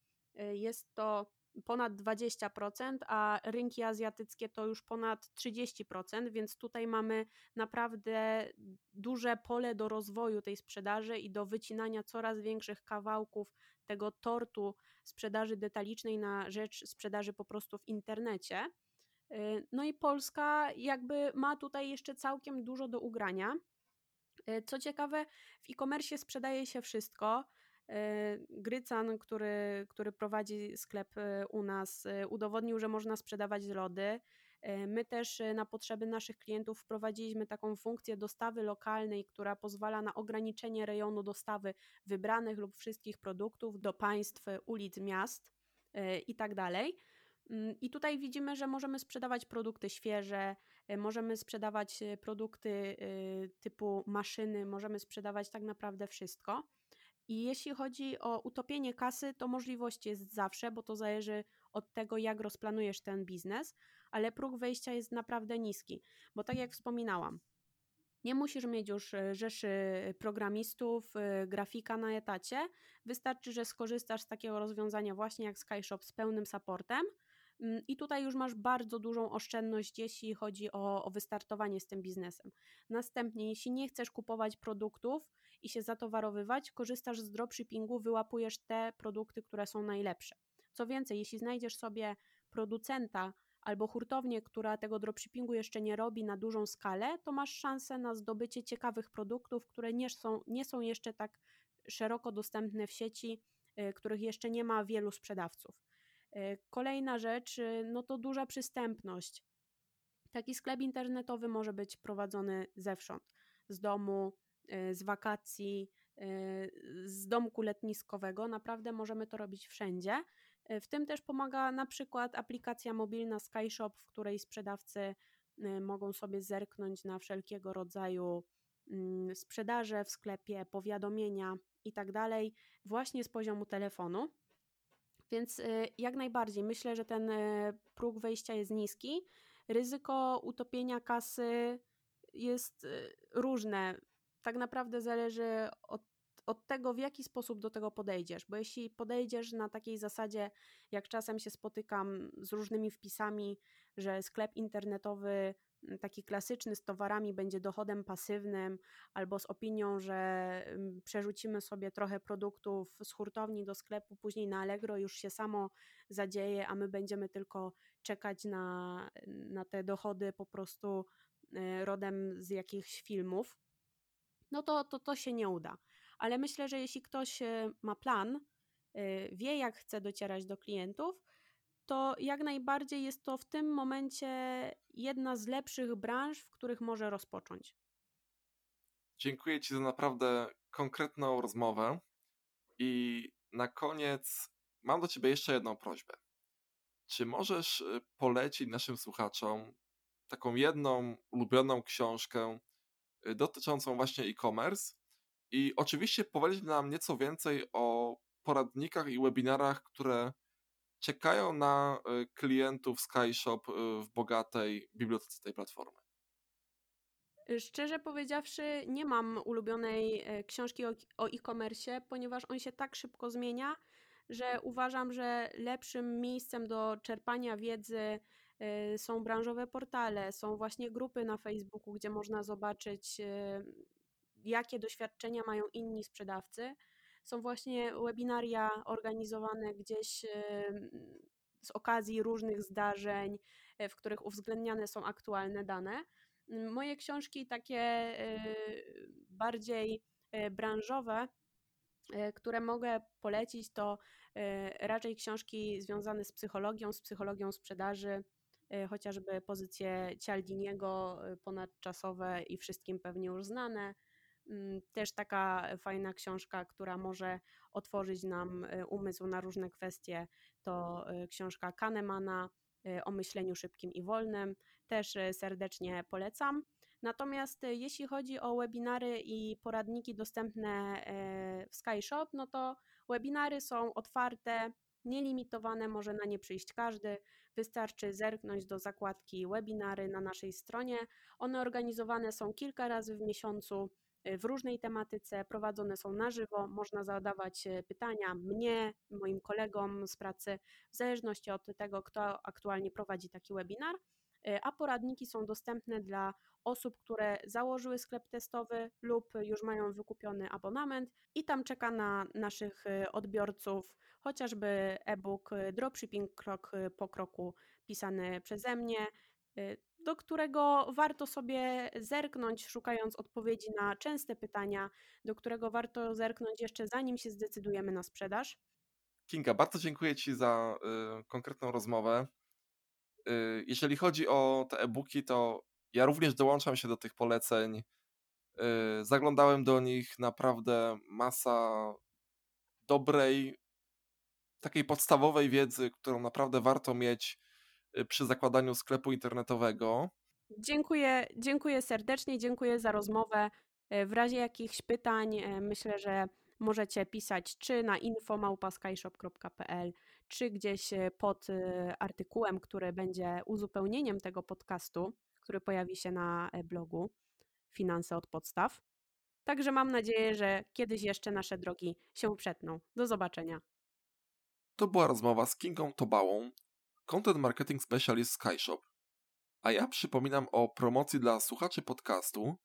jest to ponad 20%, a rynki azjatyckie to już ponad 30%, więc tutaj mamy naprawdę duże pole do rozwoju tej sprzedaży i do wycinania coraz większych kawałków tego tortu sprzedaży detalicznej na rzecz sprzedaży po prostu w internecie. Y, no i Polska jakby ma tutaj jeszcze całkiem dużo do ugrania. E, co ciekawe, w e-commerce sprzedaje się wszystko. E, Grycan, który, który prowadzi sklep e, u nas, udowodnił, że można sprzedawać lody. My też na potrzeby naszych klientów wprowadziliśmy taką funkcję dostawy lokalnej, która pozwala na ograniczenie rejonu dostawy wybranych lub wszystkich produktów do państw, ulic, miast itd. Tak Mm, I tutaj widzimy, że możemy sprzedawać produkty świeże, e, możemy sprzedawać e, produkty e, typu maszyny, możemy sprzedawać tak naprawdę wszystko. I jeśli chodzi o utopienie kasy, to możliwość jest zawsze, bo to zależy od tego, jak rozplanujesz ten biznes, ale próg wejścia jest naprawdę niski, bo tak jak wspominałam, nie musisz mieć już rzeszy programistów, grafika na etacie. Wystarczy, że skorzystasz z takiego rozwiązania właśnie jak SkyShop z pełnym supportem I tutaj już masz bardzo dużą oszczędność, jeśli chodzi o, o wystartowanie z tym biznesem. Następnie, jeśli nie chcesz kupować produktów i się zatowarowywać, korzystasz z dropshippingu, wyłapujesz te produkty, które są najlepsze. Co więcej, jeśli znajdziesz sobie producenta albo hurtownię, która tego dropshippingu jeszcze nie robi na dużą skalę, to masz szansę na zdobycie ciekawych produktów, które nie są, nie są jeszcze tak szeroko dostępne w sieci, y, których jeszcze nie ma wielu sprzedawców. E, kolejna rzecz, y, no to duża przystępność. Taki sklep internetowy może być prowadzony zewsząd, z domu, y, z wakacji, y, z domku letniskowego. Naprawdę możemy to robić wszędzie. W tym też pomaga na przykład aplikacja mobilna SkyShop, w której sprzedawcy mogą sobie zerknąć na wszelkiego rodzaju mm, sprzedaże w sklepie, powiadomienia i tak właśnie z poziomu telefonu. Więc y, jak najbardziej myślę, że ten y, próg wejścia jest niski. Ryzyko utopienia kasy jest y, różne. Tak naprawdę zależy od, od tego, w jaki sposób do tego podejdziesz. Bo jeśli podejdziesz na takiej zasadzie, jak czasem się spotykam z różnymi wpisami, że sklep internetowy taki klasyczny z towarami będzie dochodem pasywnym, albo z opinią, że przerzucimy sobie trochę produktów z hurtowni do sklepu, później na Allegro już się samo zadzieje, a my będziemy tylko czekać na, na te dochody po prostu e, rodem z jakichś filmów, no to, to to się nie uda. Ale myślę, że jeśli ktoś e, ma plan, e, wie jak chce docierać do klientów, to jak najbardziej jest to w tym momencie jedna z lepszych branż, w których może rozpocząć. Dziękuję Ci za naprawdę konkretną rozmowę. I na koniec mam do Ciebie jeszcze jedną prośbę. czy możesz y, polecić naszym słuchaczom taką jedną ulubioną książkę dotyczącą właśnie e-commerce i oczywiście powiedzieć nam nieco więcej o poradnikach i webinarach, które czekają na y, klientów SkyShop w bogatej bibliotece tej platformy. Szczerze powiedziawszy, nie mam ulubionej e, książki o e-commerce, ponieważ on się tak szybko zmienia, że uważam, że lepszym miejscem do czerpania wiedzy y, są branżowe portale, są właśnie grupy na Facebooku, gdzie można zobaczyć, y, jakie doświadczenia mają inni sprzedawcy. Są właśnie webinaria organizowane gdzieś z okazji różnych zdarzeń, w których uwzględniane są aktualne dane. Moje książki takie bardziej branżowe E, które mogę polecić, to e, raczej książki związane z psychologią, z psychologią sprzedaży, e, chociażby pozycje Cialdiniego, ponadczasowe i wszystkim pewnie już znane. Mm, też taka fajna książka, która może otworzyć nam umysł na różne kwestie, to książka Kahnemana o myśleniu szybkim i wolnym. Też serdecznie polecam. Natomiast e, jeśli chodzi o webinary i poradniki dostępne e, w SkyShop, no to webinary są otwarte, nielimitowane, może na nie przyjść każdy. Wystarczy zerknąć do zakładki webinary na naszej stronie. One organizowane są kilka razy w miesiącu e, w różnej tematyce, prowadzone są na żywo, można zadawać pytania mnie, moim kolegom z pracy, w zależności od tego, kto aktualnie prowadzi taki webinar. E, a poradniki są dostępne dla osób, które założyły sklep testowy lub już mają wykupiony abonament i tam czeka na naszych e, odbiorców chociażby e-book e, Dropshipping krok po kroku pisany przeze mnie, do którego warto sobie zerknąć, szukając odpowiedzi na częste pytania, do którego warto zerknąć jeszcze zanim się zdecydujemy na sprzedaż. Kinga, bardzo dziękuję Ci za y, konkretną rozmowę. Y, jeżeli chodzi o te e-booki, to ja również dołączam się do tych poleceń. Y, zaglądałem do nich naprawdę masa dobrej, takiej podstawowej wiedzy, którą naprawdę warto mieć y, przy zakładaniu sklepu internetowego. Dziękuję, dziękuję serdecznie, dziękuję za rozmowę. W razie jakichś pytań, myślę, że możecie pisać czy na info.skyshop.pl, czy gdzieś e, pod e, artykułem, który będzie uzupełnieniem tego podcastu, który pojawi się na e, blogu Finanse od podstaw. Także mam nadzieję, że kiedyś jeszcze nasze drogi się przetną. Do zobaczenia. To była rozmowa z Kingą Tobałą, Content Marketing Specialist SkyShop. A ja przypominam o promocji dla słuchaczy podcastu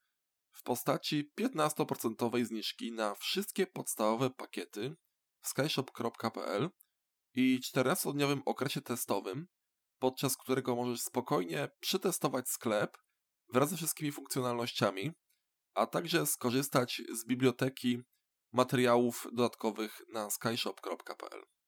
w postaci 15% zniżki na wszystkie podstawowe pakiety w skyshop.pl i 14-dniowym okresie testowym, podczas którego możesz spokojnie przetestować sklep wraz ze wszystkimi funkcjonalnościami, a także skorzystać z biblioteki materiałów dodatkowych na skyshop.pl.